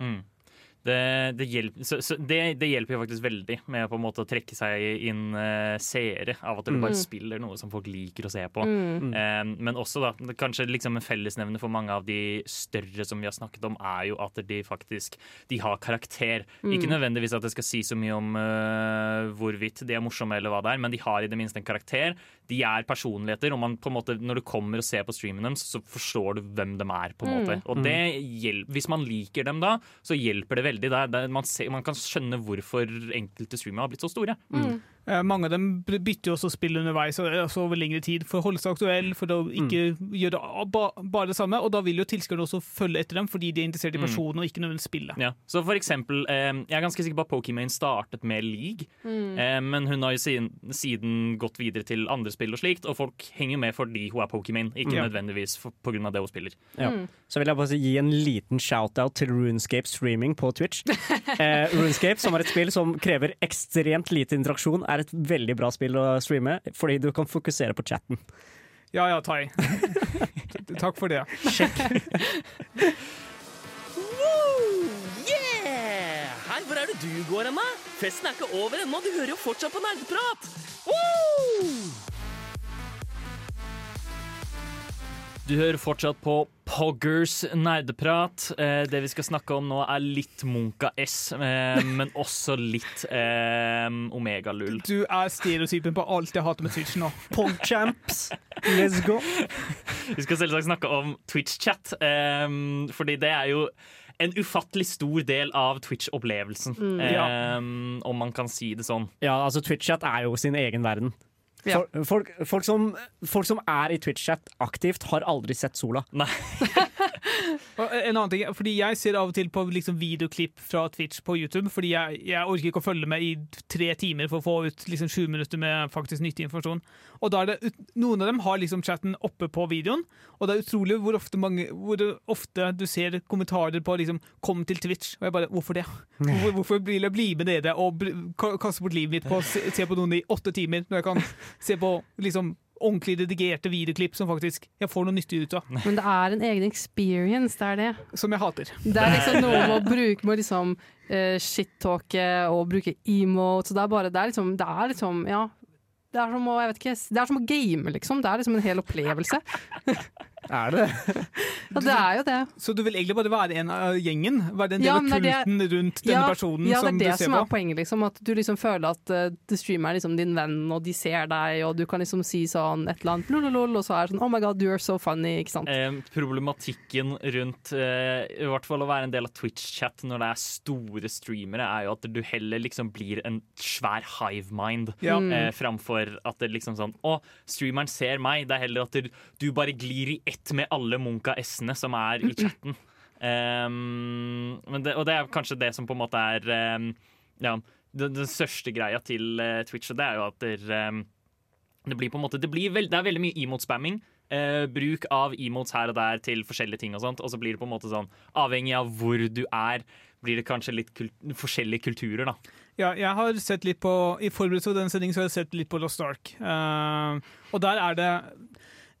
Mm. Det, det, hjelper, så, så det, det hjelper jo faktisk veldig med på en måte å trekke seg inn uh, seere av at du Mm. bare spiller noe som folk liker å se på. Mm. Um, men også da, kanskje liksom en fellesnevner for mange av de større som vi har snakket om, er jo at de faktisk de har karakter. Mm. Ikke nødvendigvis at det skal si så mye om uh, hvorvidt de er morsomme, eller hva det er, men de har i det minste en karakter. De er personligheter, og man på en måte, når du kommer og ser på streamen deres, så forstår du hvem de er. på en Mm. måte. Og det hjelper, Hvis man liker dem da, så hjelper det veldig. Det der. er, man, ser, man kan skjønne hvorfor enkelte streamere har blitt så store. Mm. Eh, mange av dem bytter jo også spill underveis altså over lengre tid for å holde seg aktuell, for å ikke gjøre a- bare det samme. Og da vil jo tilskuerne også følge etter dem, fordi de er interessert i Mm. personen og ikke nødvendigvis spillet. Ja. Så for eksempel, eh, Jeg er ganske sikker på at Pokimane startet med League, Mm. eh, men hun har jo siden, siden gått videre til andre spill og slikt, og folk henger med fordi hun er Pokimane, ikke Ja. nødvendigvis pga. på grunn av det hun spiller. Ja. Mm. Så vil jeg bare gi en liten shout-out til Runescape Streaming på Twitch. Eh, Runescape, som er et spill som krever ekstremt lite interaksjon, er et veldig bra spill å streame, fordi du kan fokusere på chatten. Ja ja, Tai. Takk for det. Yeah! Hei, hvor er det du går hen, da? Festen er ikke over ennå, du hører jo fortsatt på nerdeprat! Du hører fortsatt på Poggers nerdeprat. Eh, det vi skal snakke om nå, er litt Munka S, eh, men også litt eh, Omega-lull. Du er stereotypen på alt jeg hater med Twitch nå. Pogchamps, let's go. Vi skal selvsagt snakke om Twitch-chat, eh, fordi det er jo en ufattelig stor del av Twitch-opplevelsen, eh, om man kan si det sånn. Ja, altså Twitch-chat er jo sin egen verden. Ja. Folk, folk, som, folk som er i Twitch-chat aktivt, har aldri sett sola. Nei. Og En annen ting, fordi Jeg ser av og til på liksom videoklipp fra Twitch på YouTube, fordi jeg, jeg orker ikke å følge med i tre timer for å få ut liksom sju minutter med faktisk nyttig informasjon. Og da er det, Noen av dem har liksom chatten oppe på videoen, og det er utrolig hvor ofte, mange, hvor ofte du ser kommentarer på liksom 'kom til Twitch'. Og jeg bare Hvorfor det? Hvorfor, hvorfor vil jeg bli med dere og kaste bort livet mitt på å se, se på noen i åtte timer, når jeg kan se på liksom ordentlig redigerte videoklipp som faktisk jeg får noe nyttig ut av, Men det er en egen experience, det er det. som jeg hater. Det er liksom noe med å bruke med liksom uh, shit-talke og bruke emote. Det er bare Det er liksom, det er liksom Ja. Det er, som å, jeg vet ikke, det er som å game, liksom. Det er liksom en hel opplevelse. Er det Ja, det er jo det. Så du vil egentlig bare være en av gjengen? Være en del Ja, av kulten det er rundt denne ja, personen ja, det ser er Ja, det ser som er poenget, liksom. At du liksom føler at uh, the streamer er liksom din venn, og de ser deg, og du kan liksom si sånn et eller annet lololol, og så er det sånn oh my god, you are so funny, ikke sant. Eh, problematikken rundt uh, i hvert fall å være en del av Twitch-chat når det er store streamere, er jo at du heller liksom blir en svær hive mind. Ja. Eh, framfor at det liksom sånn Å, streameren ser meg. Det er heller at du, du bare glir i ett med alle Munka S-ene som er i chatten. Um, det, og det er kanskje det som på en måte er um, ja, den, den største greia til uh, Twitch, og det er jo at det, um, det blir på en måte Det, veld, det er veldig mye emote-spamming. Uh, bruk av emotes her og der til forskjellige ting, og sånt Og så blir det på en måte sånn avhengig av hvor du er, blir det kanskje litt kult, forskjellige kulturer, da. Ja, jeg har sett litt på I forberedelse til denne sendingen så har jeg sett litt på Lost Ark. Uh, og der er det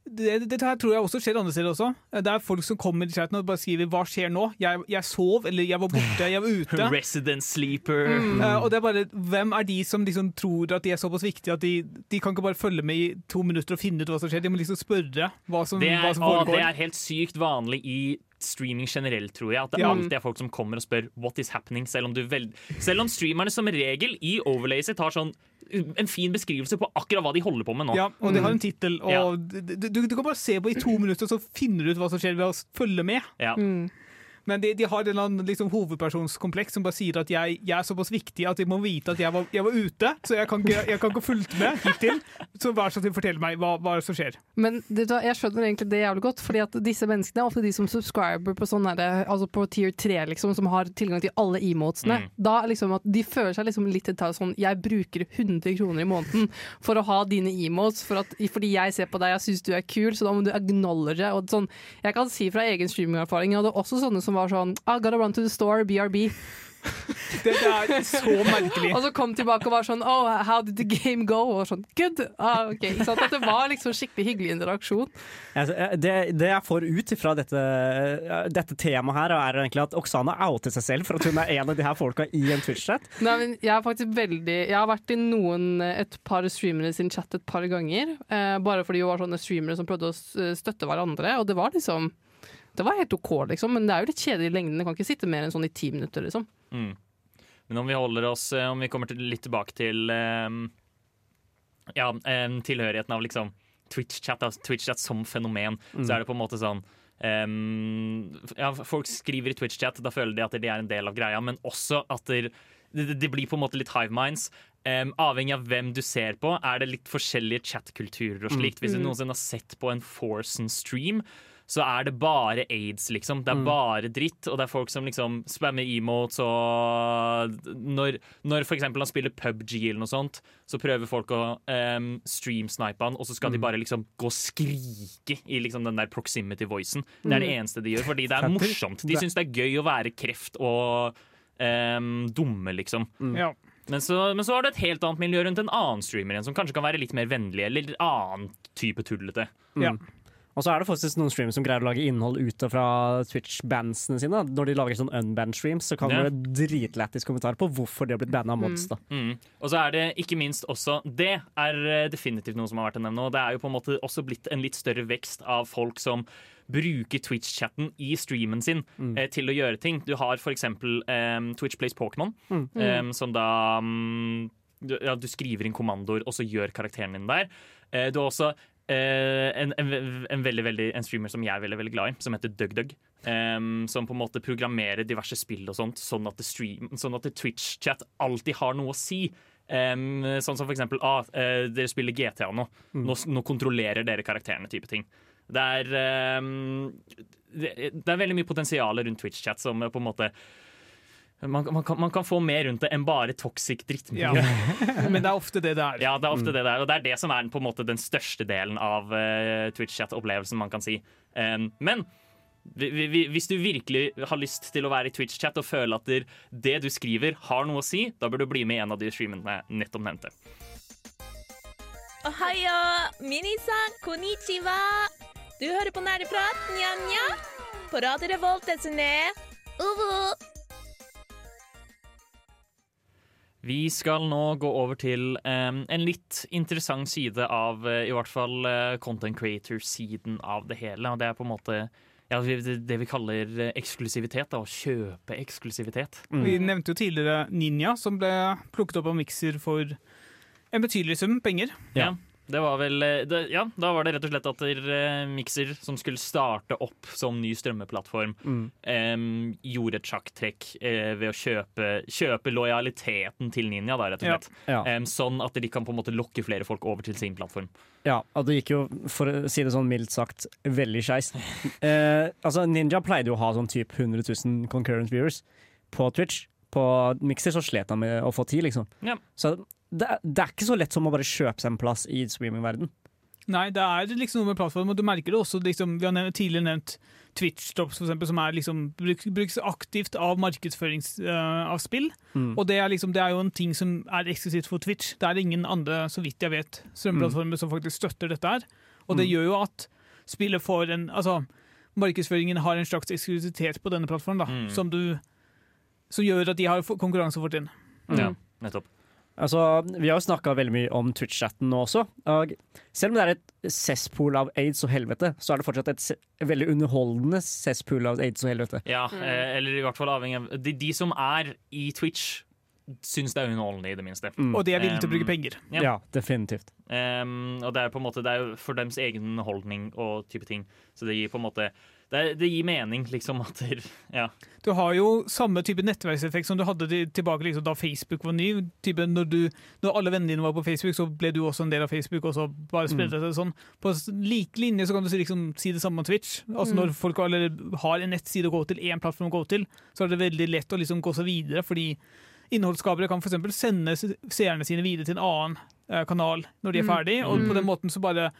det, Dette her tror jeg også skjer andre steder også. Det er folk som kommer i chatten og bare skriver 'hva skjer nå'? Jeg, jeg sov, eller 'jeg var borte', 'jeg var ute'. Resident sleeper. Eh, og det er bare, Hvem er de som liksom tror at de er såpass viktige at de, de kan ikke bare følge med i to minutter og finne ut hva som skjer? De må liksom spørre hva som, Det hva som foregår. å, det er helt sykt vanlig i streaming generelt, tror jeg. At det Ja. alltid er folk som kommer og spør 'what is happening', selv om, du vel, selv om streamerne som regel i overlayet sitt har sånn en fin beskrivelse på akkurat hva de holder på med nå. Ja, og de har en tittel, og Ja. du, du, du kan bare se på i to minutter, så finner du ut hva som skjer ved å følge med. Ja. Mm. Men de, de har en eller annen liksom, hovedpersonskompleks som bare sier at jeg, jeg er såpass viktig at de må vite at jeg var, jeg var ute, så jeg kan ikke, jeg kan ikke fulgt med hittil. Så vær så snill, fortell meg hva, hva som skjer. Men du jeg skjønner egentlig det jævlig godt, fordi at disse menneskene er ofte de som subscriber på sånn altså på tier 3, liksom, som har tilgang til alle emotesene. Mm. Da liksom at De føler seg liksom litt sånn Jeg bruker 100 kroner i måneden for å ha dine emotes, for at, fordi jeg ser på deg, jeg syns du er kul, så da må du acknowledge. Og sånn, jeg kan si fra egen streamingerfaring, jeg hadde også sånne som var sånn I gotta run to the store, BRB. Det, er så merkelig. Og så kom tilbake og var sånn Oh, how did the game go? Og sånn Good! Ah, ok, Så? At det var liksom skikkelig hyggelig interaksjon. Altså, eh, det, det jeg får ut fra dette, eh, dette temaet her, er egentlig at Oksana outer seg selv for at hun er en av de her folka i en Twitch-chat. Nei, men jeg er faktisk veldig Jeg har vært i noen et par streamere sin chat et par ganger. Eh, bare fordi hun var sånne streamere som prøvde å støtte hverandre. Og det var liksom Det var helt OK, liksom. Men det er jo litt kjedelig i lengden. Det kan ikke sitte mer enn sånn i ti minutter, liksom. Mm. Men om vi holder oss eh, Om vi kommer til, litt tilbake til um, Ja, um, tilhørigheten av liksom Twitch-chat Twitch-chat som fenomen, så er det på en måte sånn um, ja, Folk skriver i Twitch-chat, da føler de at de er en del av greia, men også at det, det, det blir på en måte litt hive minds. Um, avhengig av hvem du ser på, er det litt forskjellige chat-kulturer og slikt. Hvis du noensinne har sett på en Forsen-stream, så er det bare aids, liksom. Det er bare dritt, og det er folk som liksom spammer emotes og Når, når eksempel han spiller PubG eller noe sånt, så prøver folk å um, streamsnipe han, og så skal de bare liksom gå og skrike i liksom den der proximity-voicen. Det er det eneste de gjør, fordi det er morsomt. De syns det er gøy å være kreft og um, dumme, liksom. Ja. Men så, men så har du et helt annet miljø rundt en annen streamer igjen, som kanskje kan være litt mer vennlig eller annen type tullete. Ja. Og så er det faktisk noen streams som greier å lage innhold ut fra Twitch-bandsene sine. Når de lager sånn unbanned streams, så kan Ja. du dritlættis kommentar på hvorfor de har blitt banna av mods. da. Mm. Og så er det ikke minst også Det er eh, definitivt noe som har vært å nevne. Og det er jo på en måte også blitt en litt større vekst av folk som bruker Twitch-chatten i streamen sin eh, til å gjøre ting. Du har for eksempel eh, Twitch Plays Pokémon, eh, som da mm, du, ja, du skriver inn kommandoer, og så gjør karakteren din der. Eh, du har også en, en, en, veldig, veldig, en streamer som jeg er veldig, veldig glad i, som heter DugDug. Um, som på en måte programmerer diverse spill og sånt, sånn at, stream, sånn at Twitch-chat alltid har noe å si. Um, sånn som for eksempel ah, uh, dere spiller GTA nå. nå. Nå kontrollerer dere karakterene, type ting. Det er, um, det, det er veldig mye potensial rundt Twitch-chat som på en måte man, man, kan, man kan få mer rundt det enn bare toxic drittmiljø. Ja. Men det er ofte det det er. Ja, det er ofte det der, og det er det som er på en måte den største delen av uh, Twitch-chat-opplevelsen, man kan si. Um, men vi, vi, hvis du virkelig har lyst til å være i Twitch-chat og føle at det, det du skriver, har noe å si, da bør du bli med i en av de streamene jeg nettopp nevnte. Ohayo, minisan, konnichiwa. Du hører på Nerdeprat, nja-nja. På Radio Revolt, desne. Uvu. Vi skal nå gå over til um, en litt interessant side av uh, i hvert fall uh, content creator-siden av det hele. Og det er på en måte ja, det, vi kaller uh, eksklusivitet. Da, å kjøpe eksklusivitet. Vi nevnte jo tidligere Ninja, som ble plukket opp av Mixer for en betydelig sum penger. Ja. Det var vel eh, det, Ja, da var det rett og slett at uh, Mixer, som skulle starte opp som ny strømmeplattform, em, gjorde et sjakktrekk eh, ved å kjøpe, kjøpe lojaliteten til Ninja, da, rett og slett. Ja. Em, sånn at de kan på en måte lokke flere folk over til sin plattform. Ja, og det gikk jo, for å si det sånn mildt sagt, veldig skeis. Eh, altså, Ninja pleide jo å ha sånn typ 100 000 concurrent viewers på Twitch. På Mixer så slet han med å få tid, liksom. Ja. Så det, det er ikke så lett som å bare kjøpe seg en plass i streamingverden. Nei, det er liksom noe med plattform, og du merker det også. Liksom, vi har nevnt, tidligere nevnt Twitch Drops, for eksempel, som er liksom, bruk, brukes aktivt av markedsføring uh, av spill. Mm. Og det er, liksom, det er jo en ting som er eksklusivt for Twitch. Det er ingen andre, så vidt jeg vet, strømplattformer som faktisk støtter dette her. Og det Mm. gjør jo at spillet får en Altså, markedsføringen har en slags eksklusivitet på denne plattformen, da, Mm. som, du, som gjør at de har konkurransefortrinn. Ja, nettopp. Altså, vi har jo snakka veldig mye om Twitch-chatten nå også. Og selv om det er et cesspool av aids og helvete, så er det fortsatt et veldig underholdende cesspool av aids og helvete. Ja, mm. eller i hvert fall avhengig av de, de som er i Twitch, syns det er underholdende, i det minste. Og de er villige til å bruke Um, penger. Ja. Ja, definitivt. Um, og det er på en måte Det er jo for deres egen holdning og type ting. Så det gir på en måte Det, det gir mening, liksom, at det, Ja. Du har jo samme type nettverkseffekt som du hadde tilbake liksom, da Facebook var ny. Type når, du, når alle vennene dine var på Facebook, så ble du også en del av Facebook. og så bare spredte det sånn. På like lik linje så kan du si, liksom, si det samme om Twitch. Altså Når folk allerede har en nettside å gå til, én plattform å gå til, så er det veldig lett å liksom gå seg videre. fordi innholdsskapere kan f.eks. sende seerne sine videre til en annen eh, kanal når de er ferdig, og på den måten så bare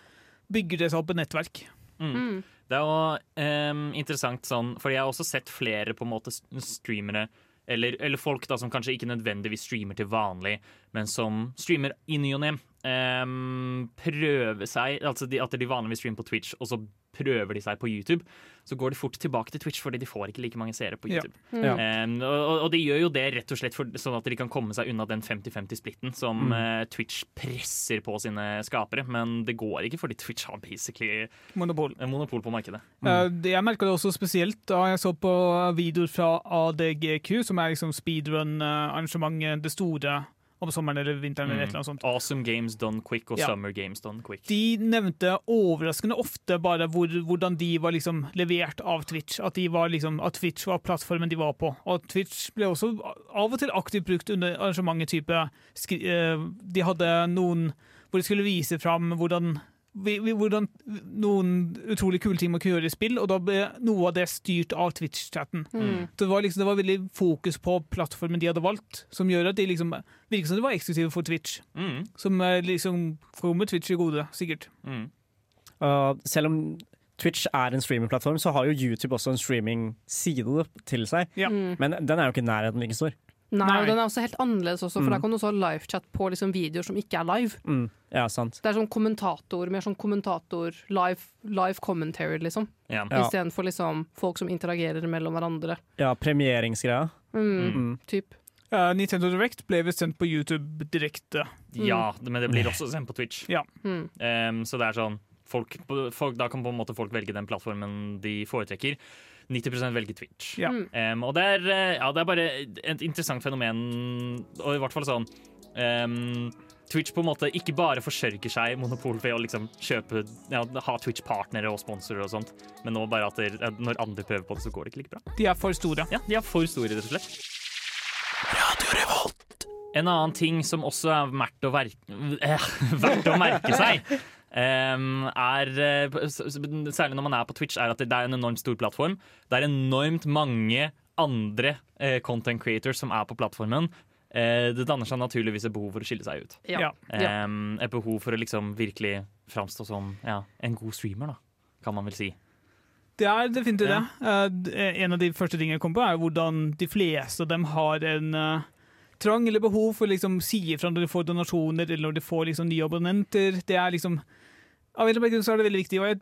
bygger det seg opp et nettverk. Mm. Det er jo um, interessant sånn, for jeg har også sett flere på en måte streamere eller, eller folk da som kanskje ikke nødvendigvis streamer til vanlig, men som streamer i ny og ne. Um, prøve seg Altså de, at de vanligvis streamer på Twitch, og så prøver de seg på YouTube. Så går de fort tilbake til Twitch fordi de får ikke like mange seere på YouTube. Ja. Em, og, og de gjør jo det rett og slett for, sånn at de kan komme seg unna den 50-50-splitten som eh, Twitch presser på sine skapere. Men det går ikke fordi Twitch har basically Monopol. en monopol på markedet. Eh, det- jeg merka det også spesielt da jeg så på videoer fra ADGQ, som er liksom speedrun-arrangementet, det store om sommeren eller vinteren eller et eller noe sånt. Awesome Games Done Quick og Ja. Summer Games Done Quick. De nevnte overraskende ofte bare hvor, hvordan de var liksom levert av Twitch. At, de var liksom, at Twitch var plattformen de var på. Og Twitch ble også av og til aktivt brukt under arrangementet type skri, eh, De hadde noen hvor de skulle vise fram hvordan vi, vi, hvordan noen utrolig kule ting man kunne gjøre i spill, og da ble noe av det styrt av Twitch-chatten. Mm. Det var, liksom, det var veldig fokus på plattformen de hadde valgt, som gjør at de liksom virker som de var eksklusive for Twitch. Mm, Som liksom kommer Twitch i gode, sikkert. mm. Uh, selv om Twitch er en streamingplattform, så har jo YouTube også en streaming-side til seg. Ja. Mm. Men den er jo ikke i nærheten like stor. Nei, Nei. og den er også helt annerledes også, for Mm. der kan du også ha livechat på liksom videoer som ikke er live. Mm. Ja, sant. Det er sånn kommentator, mer sånn kommentator, live, live commentary, liksom. Ja. Istedenfor liksom folk som interagerer mellom hverandre. Ja, premieringsgreia. Mm, Mm. Typ. Uh, Nintendo Direct ble vel sendt på YouTube direkte. ja, men det blir også sendt på Twitch. Ja. Um, så det er sånn folk, folk, Da kan på en måte folk velge den plattformen de foretrekker. 90% velger Twitch. Ja. Um, og det er, eh, ja, det er bare et interessant fenomen, og i hvert fall sånn um, Twitch på en måte ikke bare forsørger seg monopol ved å liksom kjøpe ja, ha Twitch-partnere og sponsorer og sånt, men nå bare at det, når andre prøver på det, så går det ikke like bra. De er for store. Ja, de er for store, rett og slett. En annen ting som også er verdt å, verke, eh, verdt å merke seg, er eh, Særlig når man er på Twitch, er at det er en enormt stor plattform. Det er enormt mange andre eh, content creators som er på plattformen. Eh, det danner seg naturligvis et behov for å skille seg ut. Ja. Ja. Ja. Et behov for å liksom virkelig framstå som ja, en god streamer, da, kan man vel si. Det er definitivt Ja. det. Eh, En av de første tingene jeg kom på, er hvordan de fleste av dem har en trang eller behov for å liksom si ifra når de får donasjoner eller når de får liksom nye abonnenter. Det er liksom Av en eller annen grunn så er det veldig viktig. og jeg,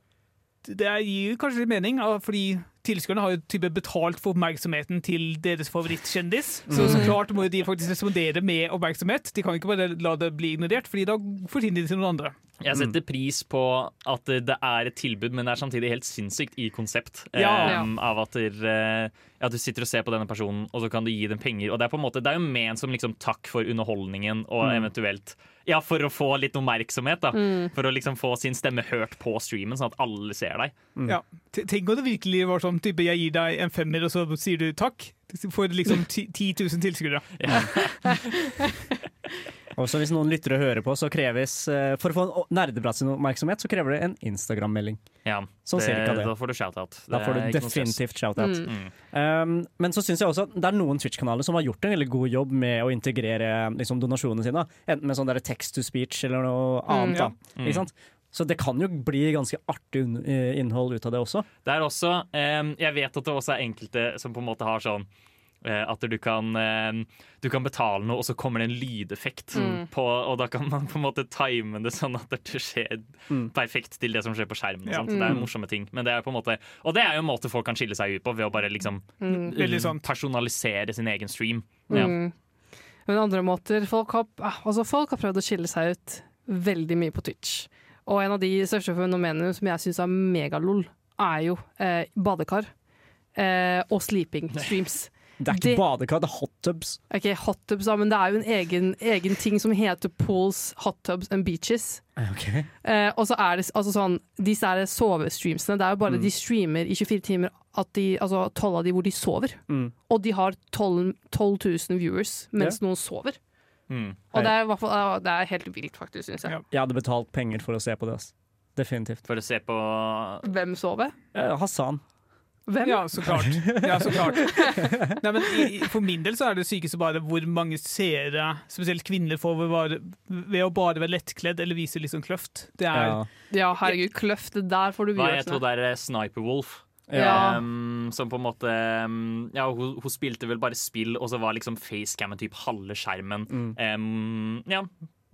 det gir kanskje litt mening, fordi tilskuerne har jo type betalt for oppmerksomheten til deres favorittkjendis. Så så klart må jo de faktisk respondere med oppmerksomhet. De kan ikke bare la det bli ignorert, fordi da fortjener de til noen andre. Jeg setter pris på at det er et tilbud, men det er samtidig helt sinnssykt i konsept. Ja. Um, av at, der, eh, ja, du sitter og ser på denne personen, og så kan du gi dem penger. Og Det er på en måte, det er jo ment som liksom takk for underholdningen, og eventuelt ja, for å få litt oppmerksomhet. da For å liksom få sin stemme hørt på streamen, sånn at alle ser deg. Ja. Tenk om det virkelig var sånn type jeg gir deg en femmer, og så sier du takk. Får liksom ti- 10 000 tilskuere. Også hvis noen lytter og hører på, så kreves eh, For å få en nerdeprat sin oppmerksomhet, så krever det en Instagram-melding. Ja, Sånn cirka det. Da får du shout-out. Da får du definitivt shout-out. Mm. Um, men så syns jeg også at det er noen Twitch-kanaler som har gjort en veldig god jobb med å integrere liksom, donasjonene sine. Enten med sånn der text to speech eller noe annet. ja. da. Ikke sant? Så det kan jo bli ganske artig eh, innhold ut av det også. Det er også um, Jeg vet at det også er enkelte som på en måte har sånn at du kan, du kan betale noe, og så kommer det en lydeffekt. Mm. På, og da kan man på en måte time det sånn at det skjer Mm. perfekt til det som skjer på skjermen. Og Ja. Det er morsomme ting. Men det er på en måte, og det er jo en måte folk kan skille seg ut på, ved å bare liksom Mm. Personalisere sin egen stream. Ja. Mm. Men andre måter folk har, ah, altså folk har prøvd å skille seg ut veldig mye på Twitch. Og en av de største fenomenene som jeg syns er megalol, er jo eh, badekar eh, og sleeping streams. Det er ikke Det- badekar, det er hot tubs. Ok, hot tubs, da, men det er jo en egen, egen ting som heter pools, hot tubs and beaches. Eh, og så er det altså sånn Disse er sovestreamsene. Det er jo bare de streamer i 24 timer, at de, altså 12 av de hvor de sover. Mm. Og de har 12, 12 000 viewers mens noen sover. Mm. Og det er, hvert fall, det er helt vilt, faktisk, syns jeg. Ja. Jeg hadde betalt penger for å se på det. ass. Definitivt. For å se på Hvem sover? Eh, Hassan. Hvem? Ja, så klart. Ja, så klart. Nei, men i, for min del så er det sykeste bare hvor mange seere, spesielt kvinner, får ved, bare, ved å bare være lettkledd eller vise litt sånn kløft. Det er Ja. Ja, herregud, kløft. Det der får du Hva jeg tror det er Sniper Wolf. Ja. Um, som på en måte um, Ja, hun, hun spilte vel bare spill, og så var liksom facecammen typ halve skjermen. Mm. Um, ja,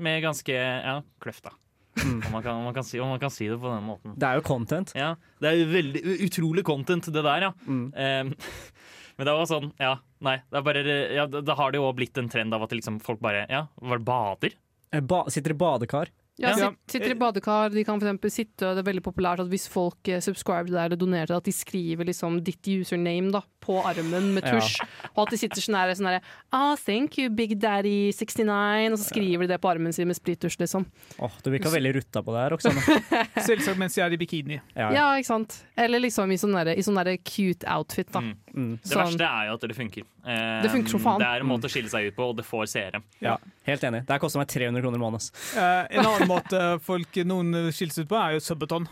med ganske ja, kløfta. Mm. Om, man kan, om, man kan si, om man kan si det på den måten. Det er jo content. Ja, Det er veldig utrolig content, det der, ja. Mm. Um, men det var sånn, ja, nei. Det er bare, ja, da da har det jo blitt en trend av at liksom folk bare Ja, var det bader? Eh, Ba sitter i badekar. Ja, Ja. sitter i badekar, de kan eksempel sitte, og det er veldig populært at hvis folk eh, subscriber deg eller donerer at de skriver liksom ditt username da, på armen med Ja. tusj, og at de sitter sånn her, sånn her oh, thank you, Big Daddy 69, og så skriver de det på armen sin med sprittusj, liksom. Åh, Du virka veldig rutta på det her, Oksana. selvsagt mens jeg er i bikini. Ja. Ja, ikke sant? Eller liksom i sånn derre i sånn derre cute outfit, da. Mm. Mm. Det Sånn. verste er jo at det funker. Eh, Det funker som faen. Det er en måte å skille seg ut på, og det får seere. ja, Helt enig. Det her koster meg 300 kroner i måneden. Eh, en annen måte folk noen skilles ut på, er jo subbeton.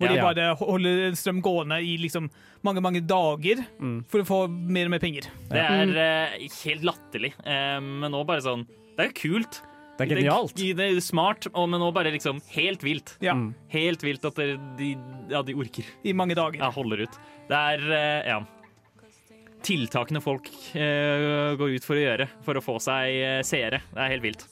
Hvor de Ja. bare holder en strøm gående i liksom mange mange dager Mm. for å få mer og mer penger. Det er eh, helt latterlig. Eh, men nå bare sånn Det er jo kult. Det er genialt. Det, det er smart, og, men nå bare liksom helt vilt. Ja, Mm. Helt vilt at det, de, ja, de orker. I mange dager. Ja, holder ut. Det er eh, Ja. Tiltakene folk eh, går ut for å gjøre for å få seg eh, seere. Det er helt vilt.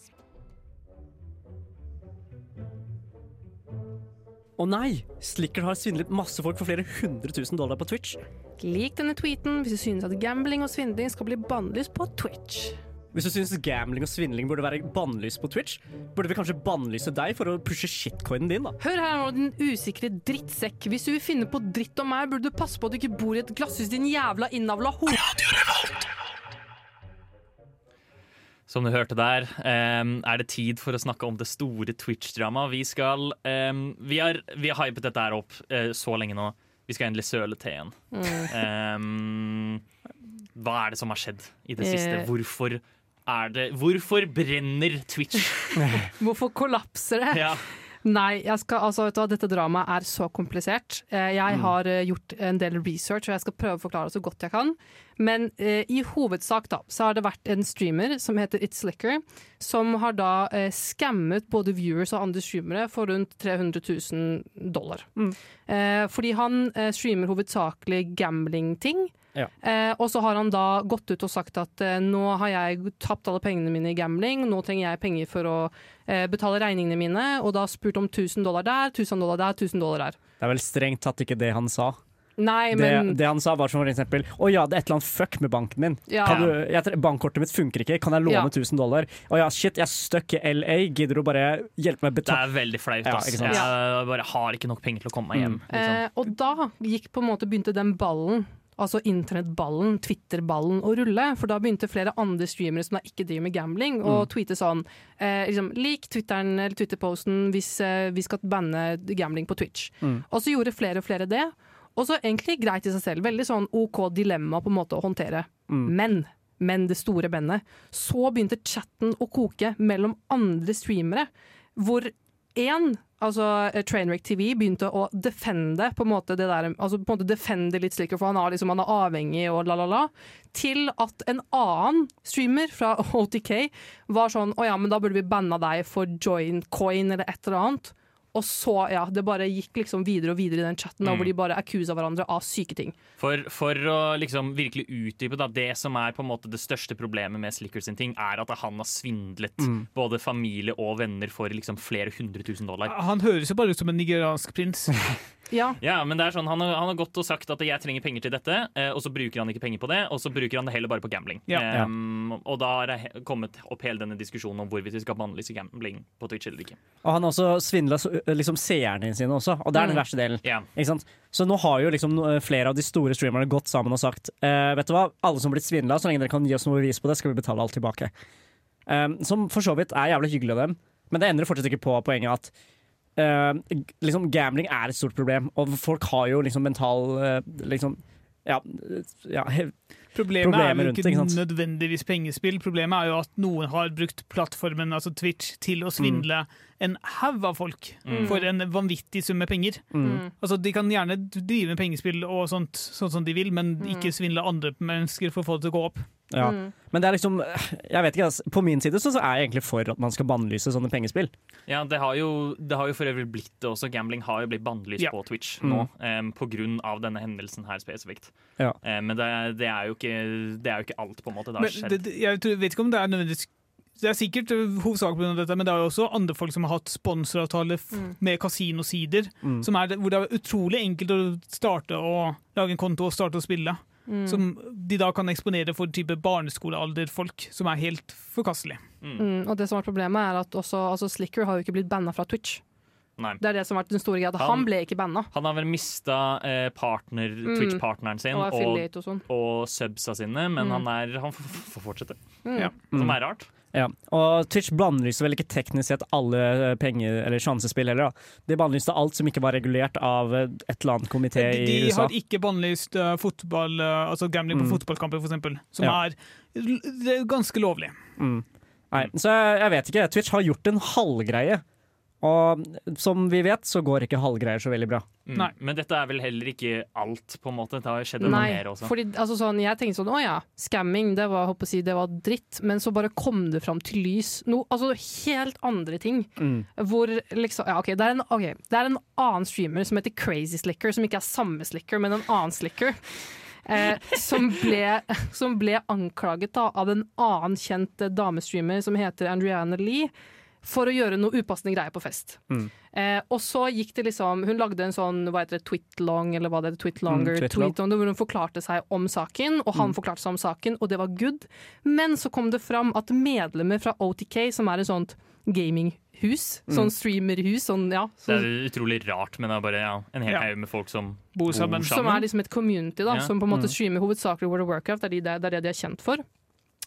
Å nei! Slicker har svindlet masse folk for flere hundre tusen dollar på Twitch. Lik denne tweeten hvis du synes at gambling og svindling skal bli bannlyst på Twitch. Hvis du syns gambling og svindling burde være bannlyst på Twitch, burde vi kanskje bannlyse deg for å pushe shitcoinen din, da. Hør her nå, din usikre drittsekk. Hvis du vil finne på dritt om meg, burde du passe på at du ikke bor i et glasshus, din jævla innavla ho... Som du hørte der, er det tid for å snakke om det store Twitch-dramaet. Vi skal vi, har, vi har hypet dette her opp eh, så lenge nå. Vi skal endelig søle teen. Em, hva er det som har skjedd i det siste? Eh. Hvorfor er det Hvorfor brenner Twitch? Hvorfor kollapser det? Ja. Nei, skal, altså, vet du dette dramaet er så komplisert. Eh, Jeg Mm. har eh, gjort en del research, og jeg skal prøve å forklare det så godt jeg kan. Men eh, i hovedsak da, så har det vært en streamer som heter It's Slicker, som har da eh, skammet både viewers og andre streamere for rundt 300 000 dollar. Eh, fordi han eh, streamer hovedsakelig gambling-ting. Ja. Eh, og så har han da gått ut og sagt at eh, nå har jeg tapt alle pengene mine i gambling, nå trenger jeg penger for å eh, betale regningene mine, og da spurt om 1000 dollar der, 1000 dollar der, 1000 dollar der. Det er vel strengt tatt ikke det han sa. Nei, Det, men det han sa var som for eksempel Å ja, det er et eller annet fuck med banken min. Ja. Kan du, jeg, bankkortet mitt funker ikke, kan jeg låne Ja. 1000 dollar? Å ja, shit, jeg er stuck i LA, gidder du bare hjelpe meg å Det er veldig flaut. Ja, ass. sant? Jeg bare har ikke nok penger til å komme meg hjem. Liksom. eh, Og da gikk på en måte begynte den ballen Altså internettballen, Twitter-ballen, å rulle. For da begynte flere andre streamere som da ikke driver med gambling, å tweete sånn eh, liksom, Lik Twitteren eller Twitter-posten hvis eh, vi skal banne gambling på Twitch. Og så gjorde flere og flere det. Og så egentlig greit i seg selv. Veldig sånn OK dilemma på en måte å håndtere. Men, men det store bennet. Så begynte chatten å koke mellom andre streamere, hvor én, altså eh, Trainwreck TV, begynte å defende på en måte det der, altså på en måte defende litt slikker, for han, er, liksom, han er avhengig og la, la, la, til at en annen streamer fra OTK var sånn Å ja, men da burde vi banna deg for join coin eller et eller annet. Og så, ja, det bare gikk liksom videre og videre i den chatten, da, hvor de bare accusa hverandre av syke ting. For, for å liksom virkelig utdype da, det som er på en måte det største problemet med Slickers sin ting, er at han har svindlet både familie og venner for liksom flere hundre tusen dollar. Han høres jo bare ut som en nigeriansk prins. Ja, Ja, men det er sånn, han har, han har gått og sagt at jeg trenger penger til dette, eh, og så bruker han ikke penger på det, og så bruker han det heller bare på gambling. Ja. Em, og da har det kommet opp hele denne diskusjonen om hvorvidt vi skal bannlyse gambling på Twitch eller ikke. Og han har også svindla liksom, seerne sine også, og det er den Mm. verste delen. Ikke sant? Så nå har jo liksom flere av de store streamerne gått sammen og sagt eh, Vet du hva, alle som har blitt svindla, så lenge dere kan gi oss noe bevis på det, skal vi betale alt tilbake. Um, som for så vidt er jævlig hyggelig av dem, men det endrer fortsatt ikke på poenget at eh, liksom gambling er et stort problem, og folk har jo liksom mental eh, liksom ja, ja, Problemet, Problemer er jo ikke ikke nødvendigvis pengespill. Problemet er jo at noen har brukt plattformen, altså Twitch, til å svindle en haug av folk for en vanvittig sum med penger. Mm. Altså, De kan gjerne drive med pengespill og sånt, sånn som de vil, men Mm. ikke svindle andre mennesker for å få det til å gå opp. Ja. Mm. Men det er liksom Jeg vet ikke, altså. På min side så, så er jeg egentlig for at man skal bannlyse sånne pengespill. Ja, det har, jo, det har jo for øvrig blitt det også. Gambling har jo blitt bannlyst Ja. på Twitch Mm. nå, på grunn av denne hendelsen her spesifikt. Ja. Um, men det, det, er jo ikke, det er jo ikke alt, på en måte. Det har Men skjedd. jeg tror, vet ikke om det er nødvendigvis det er sikkert uh, hovedsakelig pga. dette, men det er jo også andre folk som har hatt sponsoravtale f Mm. med kasinosider, Mm. som det, hvor det er utrolig enkelt å starte å lage en konto og starte å spille. Mm. Som de da kan eksponere for type barneskolealderfolk, som er helt forkastelig. Mm, og det som er problemet er at også, altså Slicker har jo ikke blitt banna fra Twitch. Nei. Det er det som har vært den store greia. Han- Han ble ikke banna. Han har vel mista eh, partner, Twitch-partneren sin Og og, og sånn. og subsa sine, men Mm. han, er, han får fortsette. Mm. Ja. Som er rart. Ja, og Twitch bannlyste vel ikke teknisk sett alle penger- eller sjansespill heller. da. De bannlyste alt som ikke var regulert av et eller annet komité i USA. de har ikke bannlyst uh, fotball, uh, altså gambling på Mm. fotballkamper, eksempel, som Ja. er, er ganske lovlig. Mm. Nei, så jeg, jeg vet ikke. Twitch har gjort en halvgreie. Og som vi vet, så går ikke halvgreier så veldig bra. Mm. Nei. Men dette er vel heller ikke alt, på en måte. Det har skjedd noe mer også. fordi altså sånn, jeg tenkte sånn, å ja, scamming, det var, håper å si, det var dritt, men så bare kom det fram til lys, noe altså helt andre ting, Mm. hvor liksom, ja ok, det er en, ok, det er en annen streamer som heter Crazy Slicker, som ikke er samme Slicker, men en annen Slicker, Eh, som, ble, som ble anklaget da, av en annen kjent eh, damestreamer som heter Andriana Lee, for å gjøre noe upassende greier på fest. Mm. Eh, og så gikk det liksom Hun lagde en sånn hva heter det, tweet-long, eller hva det heter, tweet-longer, Mm, tweet hvor hun forklarte seg om saken, og han Mm. forklarte seg om saken, og det var good. Men så kom det fram at medlemmer fra OTK, som er et sånt gaminghus, Mm. sånn streamerhus, sånn ja Det sånn, er utrolig rart, men det er bare ja, en hel Ja. haug med folk som Bor sammen. Som er liksom et community, da, Ja. som på en måte Mm. streamer hovedsakelig World of Warcraft. Det er, de, det er det de er kjent for.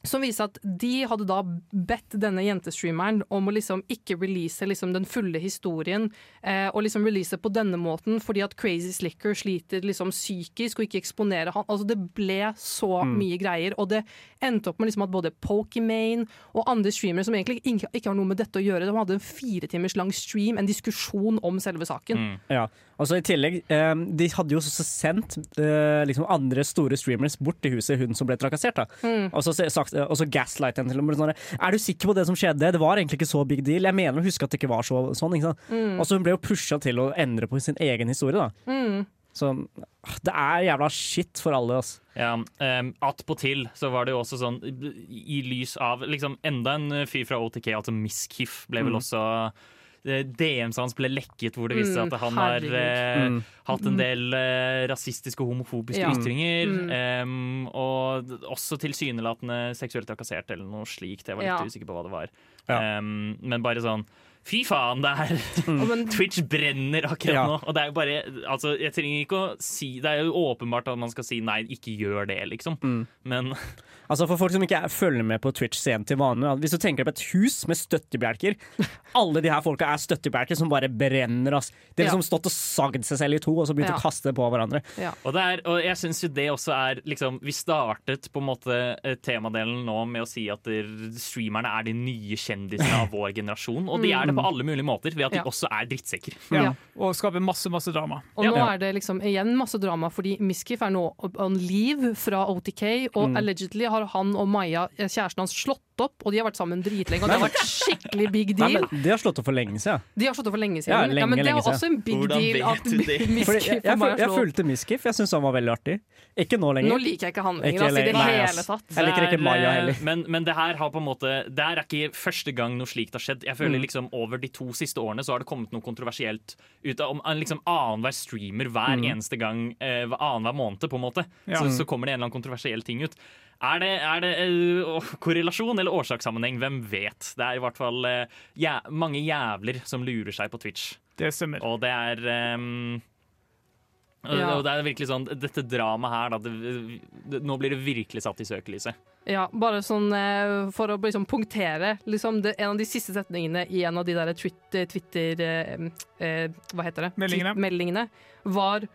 Som viser at de hadde da bedt denne jentestreameren om å liksom ikke release liksom den fulle historien, eh, og liksom release på denne måten, fordi at Crazy Slicker sliter liksom psykisk og ikke eksponere han. Altså Det ble så Mm. mye greier, og det endte opp med liksom at både Pokimane og andre streamere som egentlig ikke, ikke har noe med dette å gjøre, de hadde en fire timers lang stream, en diskusjon om selve saken. Ja, og så i tillegg eh, De hadde jo også sendt eh, liksom andre store streamers bort til huset hun som ble trakassert. da Mm. Og så, se- så gaslight henne til og med sånn Er du sikker på det som skjedde? Det var egentlig ikke så big deal. Jeg mener å huske at det ikke var så, sånn. Ikke sant? Mm. Og så hun ble jo pusha til å endre på sin egen historie. da Mm. Så det er jævla shit for alle. Altså. Ja, um, Attpåtil så var det jo også sånn i lys av liksom enda en fyr fra OTK, altså Miss Kiff, ble vel Mm. også DM-en hans ble lekket, hvor det viste seg Mm, at han har eh, Mm. hatt en del eh, rasistiske og homofobiske Ja. ytringer. Mm. Um, og også tilsynelatende seksuelt trakassert eller noe slikt. Jeg var litt Ja. usikker på hva det var. Ja. Em, men bare sånn Fy faen, det er Mm. Twitch brenner akkurat Ja. nå. Og det er jo bare Altså, jeg trenger ikke å si Det er jo åpenbart at man skal si nei, ikke gjør det, liksom. Mm. Men Altså For folk som ikke er, følger med på Twitch-scenen til vanlig. Hvis du tenker på et hus med støttebjelker Alle de her folka er støttebjelker som bare brenner. Ass. De har Ja. liksom stått og sagd seg selv i to og så begynt Ja. å kaste på hverandre. Ja. Og, det er, og jeg syns jo det også er liksom Vi startet på en måte eh, temadelen nå med å si at streamerne er de nye kjendisene av vår generasjon. Og de er det på alle mulige måter ved at de Ja. også er drittsekker. Ja. Ja. Og skaper masse, masse drama. Og nå Ja. er det liksom igjen masse drama, fordi Miskif er nå on leave fra OTK, og Mm. allegedly har han og Maja, eh, kjæresten hans, slått opp, og de har vært sammen dritlenge, og det har vært skikkelig big Nei, deal. men De har slått opp for lenge siden. De har slått opp for lenge Ja, lenge, ja men det er også en big Hvordan deal at Miskif jeg, jeg, og Maja føl- jeg fulgte Miskif. Jeg syntes han var veldig artig. Ikke nå lenger. Nå liker jeg ikke han lenger, altså, i det. Nei, hele tatt. Jeg liker ikke Maja eh, heller. Men, men det her har på en måte Det er ikke første gang noe slikt har skjedd. Jeg føler Mm. liksom Over de to siste årene så har det kommet noe kontroversielt ut av om liksom annenhver streamer hver Mm. eneste gang, eh, annenhver måned, på en måte. Ja. Så, så kommer det en eller annen kontroversiell ting ut. Er det, er det uh, korrelasjon eller årsakssammenheng? Hvem vet? Det er i hvert fall uh, jæ mange jævler som lurer seg på Twitch. Det stemmer. Og det er um, Ja. og det er virkelig sånn Dette dramaet her, da, det, det, nå blir det virkelig satt i søkelyset. Ja, bare sånn eh, for å liksom punktere liksom det, En av de siste setningene i en av de der Twitter, Twitter eh, eh, Hva heter det? Meldingene. Meldingene var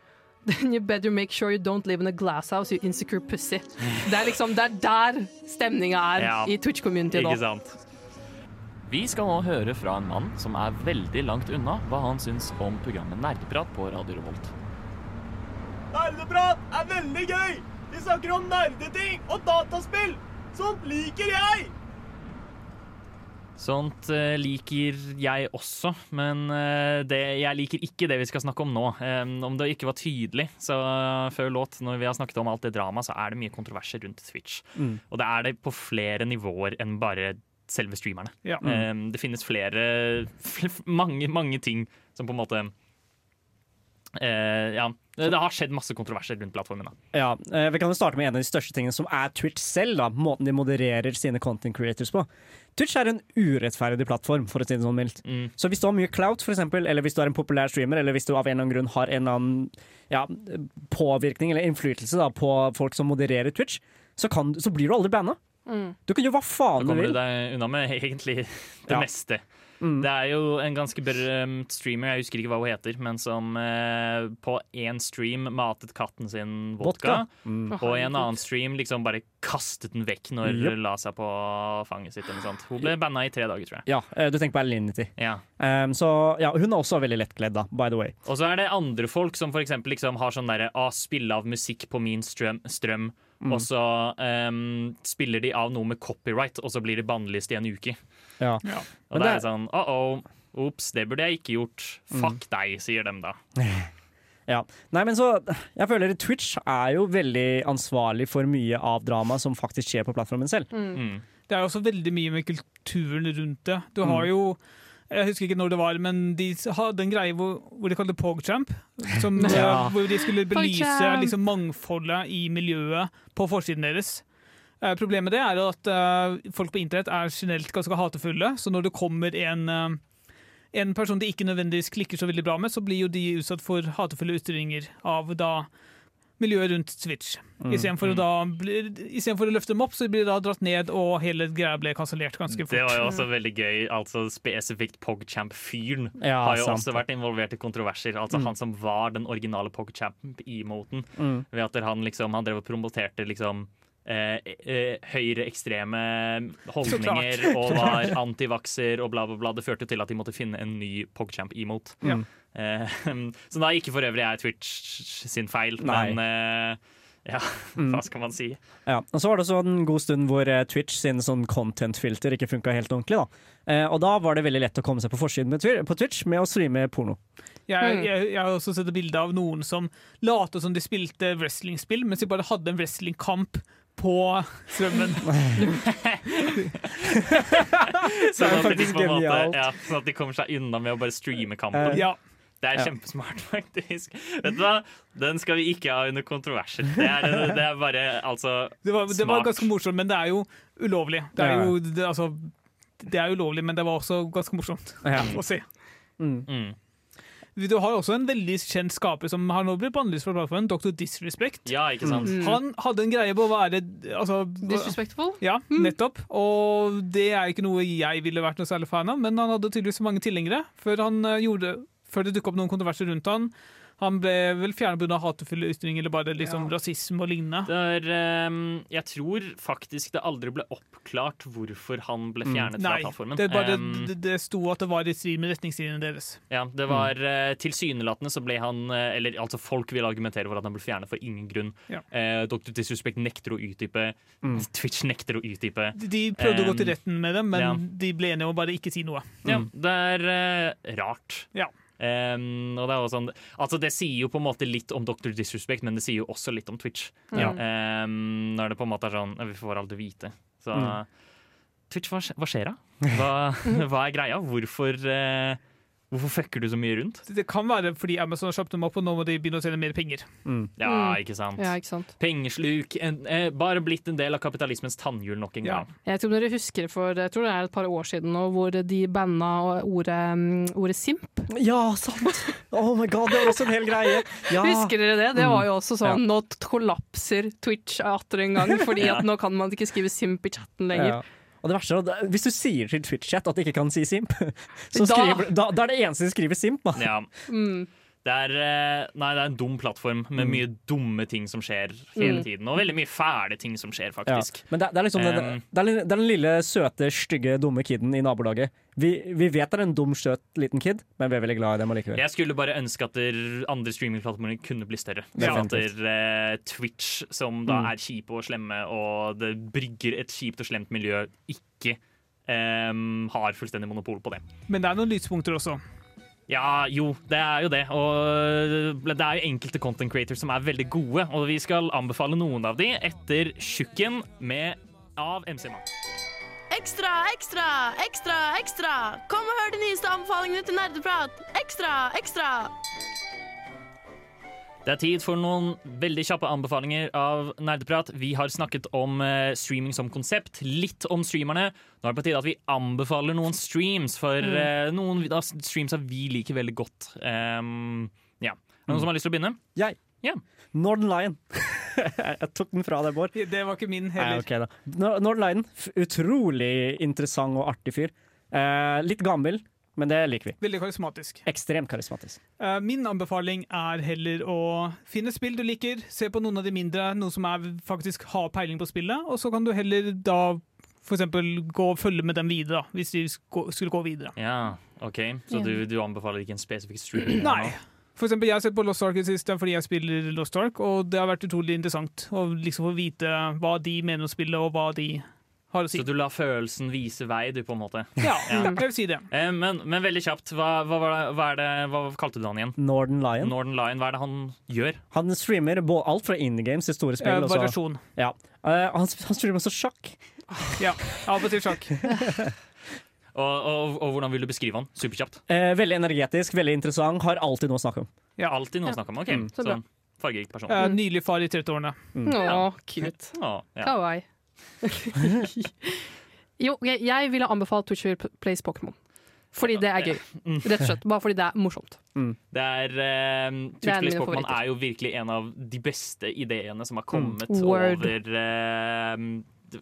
Then you better make sure you don't live in a glass house, you insecure pussy. Det er liksom, det er der stemninga er Ja. i Twitch-community nå. Ikke sant? Vi skal nå høre fra en mann som er veldig langt unna hva han syns om programmet Nerdeprat på Radio Revolt. Nerdeprat er veldig gøy! Vi snakker om nerdeting og dataspill! Sånt liker jeg! Sånt eh, liker jeg også, men eh, det, jeg liker ikke det vi skal snakke om nå. Om det ikke var tydelig, så eh, før låt, når vi har snakket om alt det dramaet, så er det mye kontroverser rundt Twitch. Mm. Og det er det på flere nivåer enn bare selve streamerne. Ja. Eh, det finnes flere mange, mange ting som på en måte eh, Ja. Det har skjedd masse kontroverser rundt plattformen. Da. Ja, eh, Vi kan jo starte med en av de største tingene, som er Twitch selv. da, Måten de modererer sine content creators på. Twitch er en urettferdig plattform, for å si det sånn mildt. Mm. Så hvis du har mye clout, for eksempel, eller hvis du er en populær streamer, eller hvis du av en eller annen grunn har en eller annen ja, påvirkning eller innflytelse da, på folk som modererer Twitch, så, kan, så blir du aldri banna. Mm. Du kan gjøre hva faen du vil. Da kommer du deg unna med egentlig det Ja. meste. Mm. Det er jo en ganske berømt streamer, jeg husker ikke hva hun heter, men som eh, på én stream matet katten sin vodka. Vodka. Mm. Og i en annen stream liksom bare kastet den vekk når Yep. hun la seg på fanget sitt. Eller sånt. Hun ble banna i tre dager, tror jeg. Ja, eh, du tenker på Alinity. Ja. Um, så ja, hun er også veldig lettkledd, da, by the way. Og så er det andre folk som for eksempel liksom har sånn derre ah, Spille av musikk på min strøm, strøm Mm. og så um, spiller de av noe med copyright, og så blir de bannlyst i en uke. Ja. Ja. Og Men det det er sånn uh-oh, ops, det burde jeg ikke gjort. Mm. Fuck deg, sier dem da. Ja. Nei, men så Jeg føler Twitch er jo veldig ansvarlig for mye av dramaet som faktisk skjer på plattformen selv. Mm. Det er jo også veldig mye med kulturen rundt det. Du har Mm. jo jeg husker ikke når det var, men de hadde en greie hvor, hvor de kalte det PogChamp. Som, Ja. Hvor de skulle belyse liksom, mangfoldet i miljøet på forsiden deres. Eh, problemet med det er at eh, folk på internett er generelt ganske hatefulle, så når det kommer en, eh, en person de ikke nødvendigvis klikker så veldig bra med, så blir jo de utsatt for hatefulle ytringer av da miljøet rundt Switch. Mm. Istedenfor å istedenfor å løfte dem opp, så blir de da dratt ned, og hele greia ble kansellert ganske fort. Det var jo også veldig gøy. Altså Spesifikt PogChamp-fyren Ja, har jo sant. også vært involvert i kontroverser. Altså Mm. Han som var den originale PogChamp-emoten. Mm. Ved at han liksom Han drev og promoterte liksom eh, eh, høyreekstreme holdninger og var antivakser og bla, bla, bla. Det førte til at de måtte finne en ny PogChamp-emot. Ja. Eh, som da ikke for øvrig er Twitch sin feil, Nei. men eh, ja, Mm. hva skal man si? Ja, og så var det også en god stund hvor eh, Twitch sin sånn content-filter ikke funka helt ordentlig. da. Eh, og da var det veldig lett å komme seg på forsiden med på Twitch med å streame porno. Jeg, Mm. jeg, jeg har også sett et bilde av noen som lot som de spilte wrestlingspill, mens de bare hadde en wrestlingkamp på strømmen. Sånn at, de måte, genialt. ja, sånn at de kommer seg unna med å bare streame kampen. Uh, Ja, Det er Ja. kjempesmart, faktisk. Vet du hva? Den skal vi ikke ha under kontroverser. Det er, det er bare altså det var, det var ganske morsomt, men det er jo ulovlig. Det er jo det, altså, det er ulovlig, men det var også ganske morsomt Ja. å se. Mm. mm. Du har også en veldig kjent skaper som har nå blitt bannlyst fra plattformen, Dr. Disrespect. Ja, ikke sant? Mm. Han hadde en greie på å være altså, Disrespectful. Ja, nettopp. Og det er ikke noe jeg ville vært noe særlig fan av, men han hadde tydeligvis mange tilhengere før, han eh, gjorde, før det dukket opp noen kontroverser rundt han. Han ble vel fjernet pga. hatefulle ytringer eller bare liksom rasisme og lignende. Det ehm, jeg tror faktisk det aldri ble oppklart hvorfor han ble fjernet fra Nei, plattformen. det, bare, um, det, det sto at det var i strid med retningslinjene deres. ja, det var eh, Tilsynelatende så ble han eh, Eller altså folk vil argumentere for at han ble fjernet for ingen grunn. Ja. Uh, Dr. Disrespect nekter å utdype. Mm. Twitch nekter å utdype. De, de prøvde å gå til Ehm, retten med dem, men ja. de ble enige om å bare ikke si noe. Ja, det er uh, rart. Ja. Ehm, og det, er også sånn, altså det sier jo på en måte litt om Dr. Disrespect, men det sier jo også litt om Twitch. Ja. Um, når det på en måte er sånn Vi får aldri vite. Så Mm. Twitch, hva, skjer da? Hva, hva er greia? Hvorfor, eh, hvorfor fucker du så mye rundt? Det kan være fordi Amazon har kjøpt dem opp, og nå må de begynne å tjene mer penger. Mm. Ja, Mm. ikke sant? Ja, ikke sant. Pengesluk. En, eh, bare blitt en del av kapitalismens tannhjul nok en Ja. gang. Jeg tror dere husker for jeg tror det er et par år siden nå, hvor de banna ordet, mm, ordet simp. Ja, sant! Oh my god, det var også en hel greie. Ja. Husker dere det? Det Mm. var jo også sånn Nå kollapser Twitch atter en gang, fordi Ja. at nå kan man ikke skrive simp i chatten lenger. Og det verste er at Hvis du sier til Twitch-chat at de ikke kan si simp, så Da- da, da er det eneste de skriver simp. Da. Ja. Mm. Det er, eh, nei, det er en dum plattform med Mm. mye dumme ting som skjer hele Mm. tiden. Og veldig mye fæle ting som skjer, Ja. Men det, det er liksom den, Um, det, er, det er den lille, søte, stygge, dumme kiden i nabolaget. Vi, vi vet det er en dum, søt liten kid, men vi er veldig glad i dem allikevel. Jeg skulle bare ønske at der andre streamingplattformer kunne bli større. Ja. At der, eh, Twitch, som da Mm. er kjipe og slemme, og det brygger et kjipt og slemt miljø, ikke um, har fullstendig monopol på det. Men det er noen lyspunkter også. Ja, jo, det er jo det. Og det er jo enkelte content creators som er veldig gode, og vi skal anbefale noen av de etter Tjukken med av MC Mann. Ekstra, ekstra, ekstra, ekstra! Kom og hør de nyeste anbefalingene til Nerdeprat! Ekstra, ekstra! Det er tid for noen veldig kjappe anbefalinger av Nerdeprat. Vi har snakket om eh, streaming som konsept, litt om streamerne. Nå er det på tide at vi anbefaler noen streams, for mm. noen av streams vi liker veldig godt. Um, ja. Er det noen som har lyst til å begynne? Jeg. Yeah. Northern Lion. jeg tok den fra deg, Bård. Det var ikke min Nei, heller. ok da. Nor- Northern Lion, utrolig interessant og artig fyr. Eh, litt gammel, men det liker vi. Veldig karismatisk. Ekstremt karismatisk. Uh, Min anbefaling er heller å finne spill du liker, se på noen av de mindre, noe som er faktisk har peiling på spillet, og så kan du heller da for eksempel gå og følge med dem videre, hvis de sk- skulle gå videre. Ja, OK. Så du, du anbefaler ikke en spesifikk stream? Nei. For eksempel, jeg har sett på Lost Ark i det siste fordi jeg spiller Lost Ark, og det har vært utrolig interessant å liksom få vite hva de mener om spillet, og hva de å si. Så du lar følelsen vise vei, du, på en måte. Ja, Ja. jeg vil si det. Eh, Men, men veldig kjapt, hva, hva, var det, hva, er det, hva kalte du han igjen? Northern Lion. Northern Lion, hva er det han gjør? Han streamer alt fra indie games til store spill. Eh, variasjon. Ja. Eh, han, han streamer også sjakk. Ja, av og til sjakk. Og, og, og hvordan vil du beskrive han? Superkjapt. Eh, veldig energetisk, veldig interessant. Har alltid noe å snakke om. Ja, alltid noe å snakke om. Ok, Mm. Så så fargerik person. Eh, Nylig far i 30-årene. Å, cute. Å, ja. Kawaii. jo, jeg, jeg ville anbefalt Twitcher Plays Pokémon. Fordi det er gøy. Mm. Rett og slett. Bare fordi det er morsomt. Det er uh, er Twitch Pokémon er jo virkelig en av de beste ideene som har kommet mm. over eh,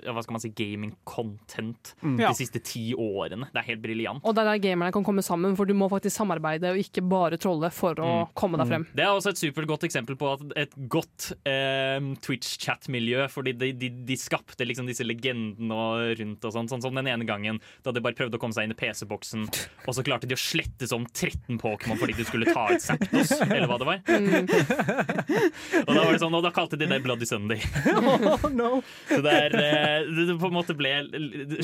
hva skal man si, gaming-content mm. de siste ti årene. Det er helt briljant. Og det er der gamerne kan komme sammen, for du må faktisk samarbeide og ikke bare trolle for å Mm. komme deg frem. Det er også et supergodt eksempel på at et godt eh, Twitch-chat-miljø. Fordi de, de, de skapte liksom disse legendene og rundt og sånn. Sånn som den ene gangen da de bare prøvde å komme seg inn i PC-boksen, og så klarte de å slette som 13 Pokémon fordi de skulle ta ut Zapdos, eller hva det var. og da var det sånn, og da kalte de det Bloody Sunday. oh, no. Så det, er, eh, det, det på en måte ble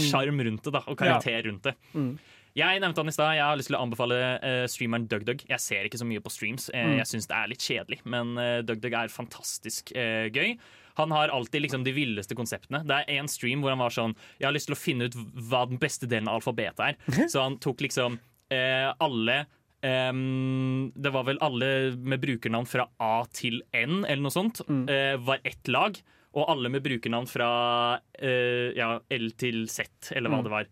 sjarm rundt det, da, og karakter rundt det. Mm. Jeg nevnte han i stad. Jeg har lyst til å anbefale uh, streameren DugDug. Jeg ser ikke så mye på streams. Uh, Mm. Jeg syns det er litt kjedelig, men uh, DugDug er fantastisk uh, gøy. Han har alltid liksom de villeste konseptene. Det er en stream hvor han var sånn Jeg har lyst til å finne ut hva den beste delen av alfabetet er. Så han tok liksom eh, alle Um, det var vel alle med brukernavn fra A til N, eller noe sånt, eh, var ett lag. Og alle med brukernavn fra eh, ja, L til Z, eller hva Mm. det var.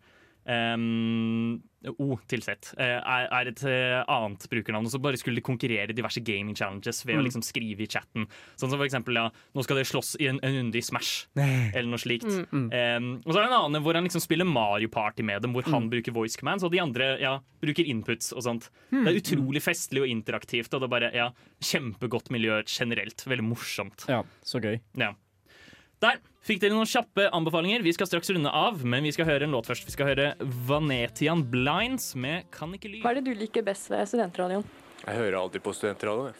Um, O til Z eh, er, er et eh, annet brukernavn. Og så bare skulle de konkurrere i diverse gaming challenges ved å Mm. liksom skrive i chatten. Sånn som for eksempel, ja, nå skal dere slåss i en, en runde i Smash, eller noe slikt. Mm. Um, og så er det en annen hvor han liksom spiller Mario Party med dem, hvor han Mm. bruker voice commands, og de andre ja, bruker inputs og sånt. Mm. Det er utrolig festlig og interaktivt, og det er bare ja, kjempegodt miljø generelt. Veldig morsomt. Ja, så gøy. Ja. Der fikk dere noen kjappe anbefalinger. Vi skal straks runde av, men vi skal høre en låt først. Vi skal høre Vanetian Blinds med Kan ikke ly. Hva er det du liker best ved studentradioen? Jeg hører alltid på studentradioen.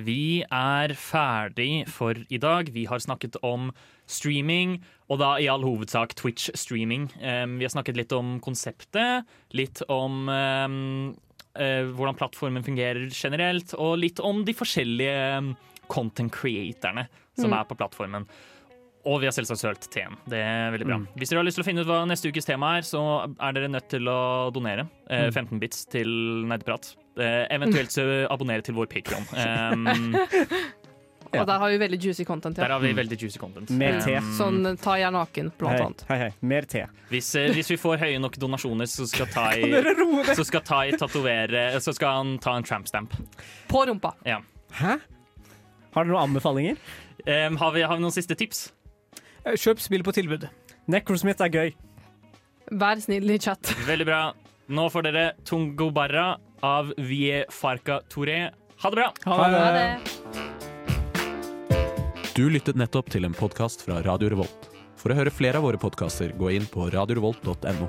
Vi er ferdig for i dag. Vi har snakket om streaming, og da i all hovedsak Twitch-streaming. Um, vi har snakket litt om konseptet, litt om um, eh, hvordan plattformen fungerer generelt, og litt om de forskjellige content creatorene som Mm. er på plattformen. Og vi har selvsagt sølt teen. Det er veldig bra. Mm. Hvis dere har lyst til å finne ut hva neste ukes tema er, så er dere nødt til å donere eh, Mm. 15 bits til Nerdeprat. Eh, eventuelt så abonnere til vår Patreon. Um, Og der har vi veldig juicy content. Ja. der har vi veldig juicy content. Mer te. Um, Sånn ta jeg naken, blant Hei, annet. hei, hei. Mer te. hvis, eh, hvis vi får høye nok donasjoner, så skal Tai, så skal tai tatovere Så skal han ta en tramp stamp. På rumpa. Ja. Hæ? Har dere noen anbefalinger? Um, har, vi, har vi noen siste tips? Eh, Kjøp spill på tilbud. Necrosmith er gøy. Vær snill i chat. Veldig bra. Nå får dere Tungo Barra av Vie Farka Touré. Ha det bra! Ha det. Du lyttet nettopp til en podkast fra Radio Revolt. For å høre flere av våre podkaster, gå inn på radiorevolt.no.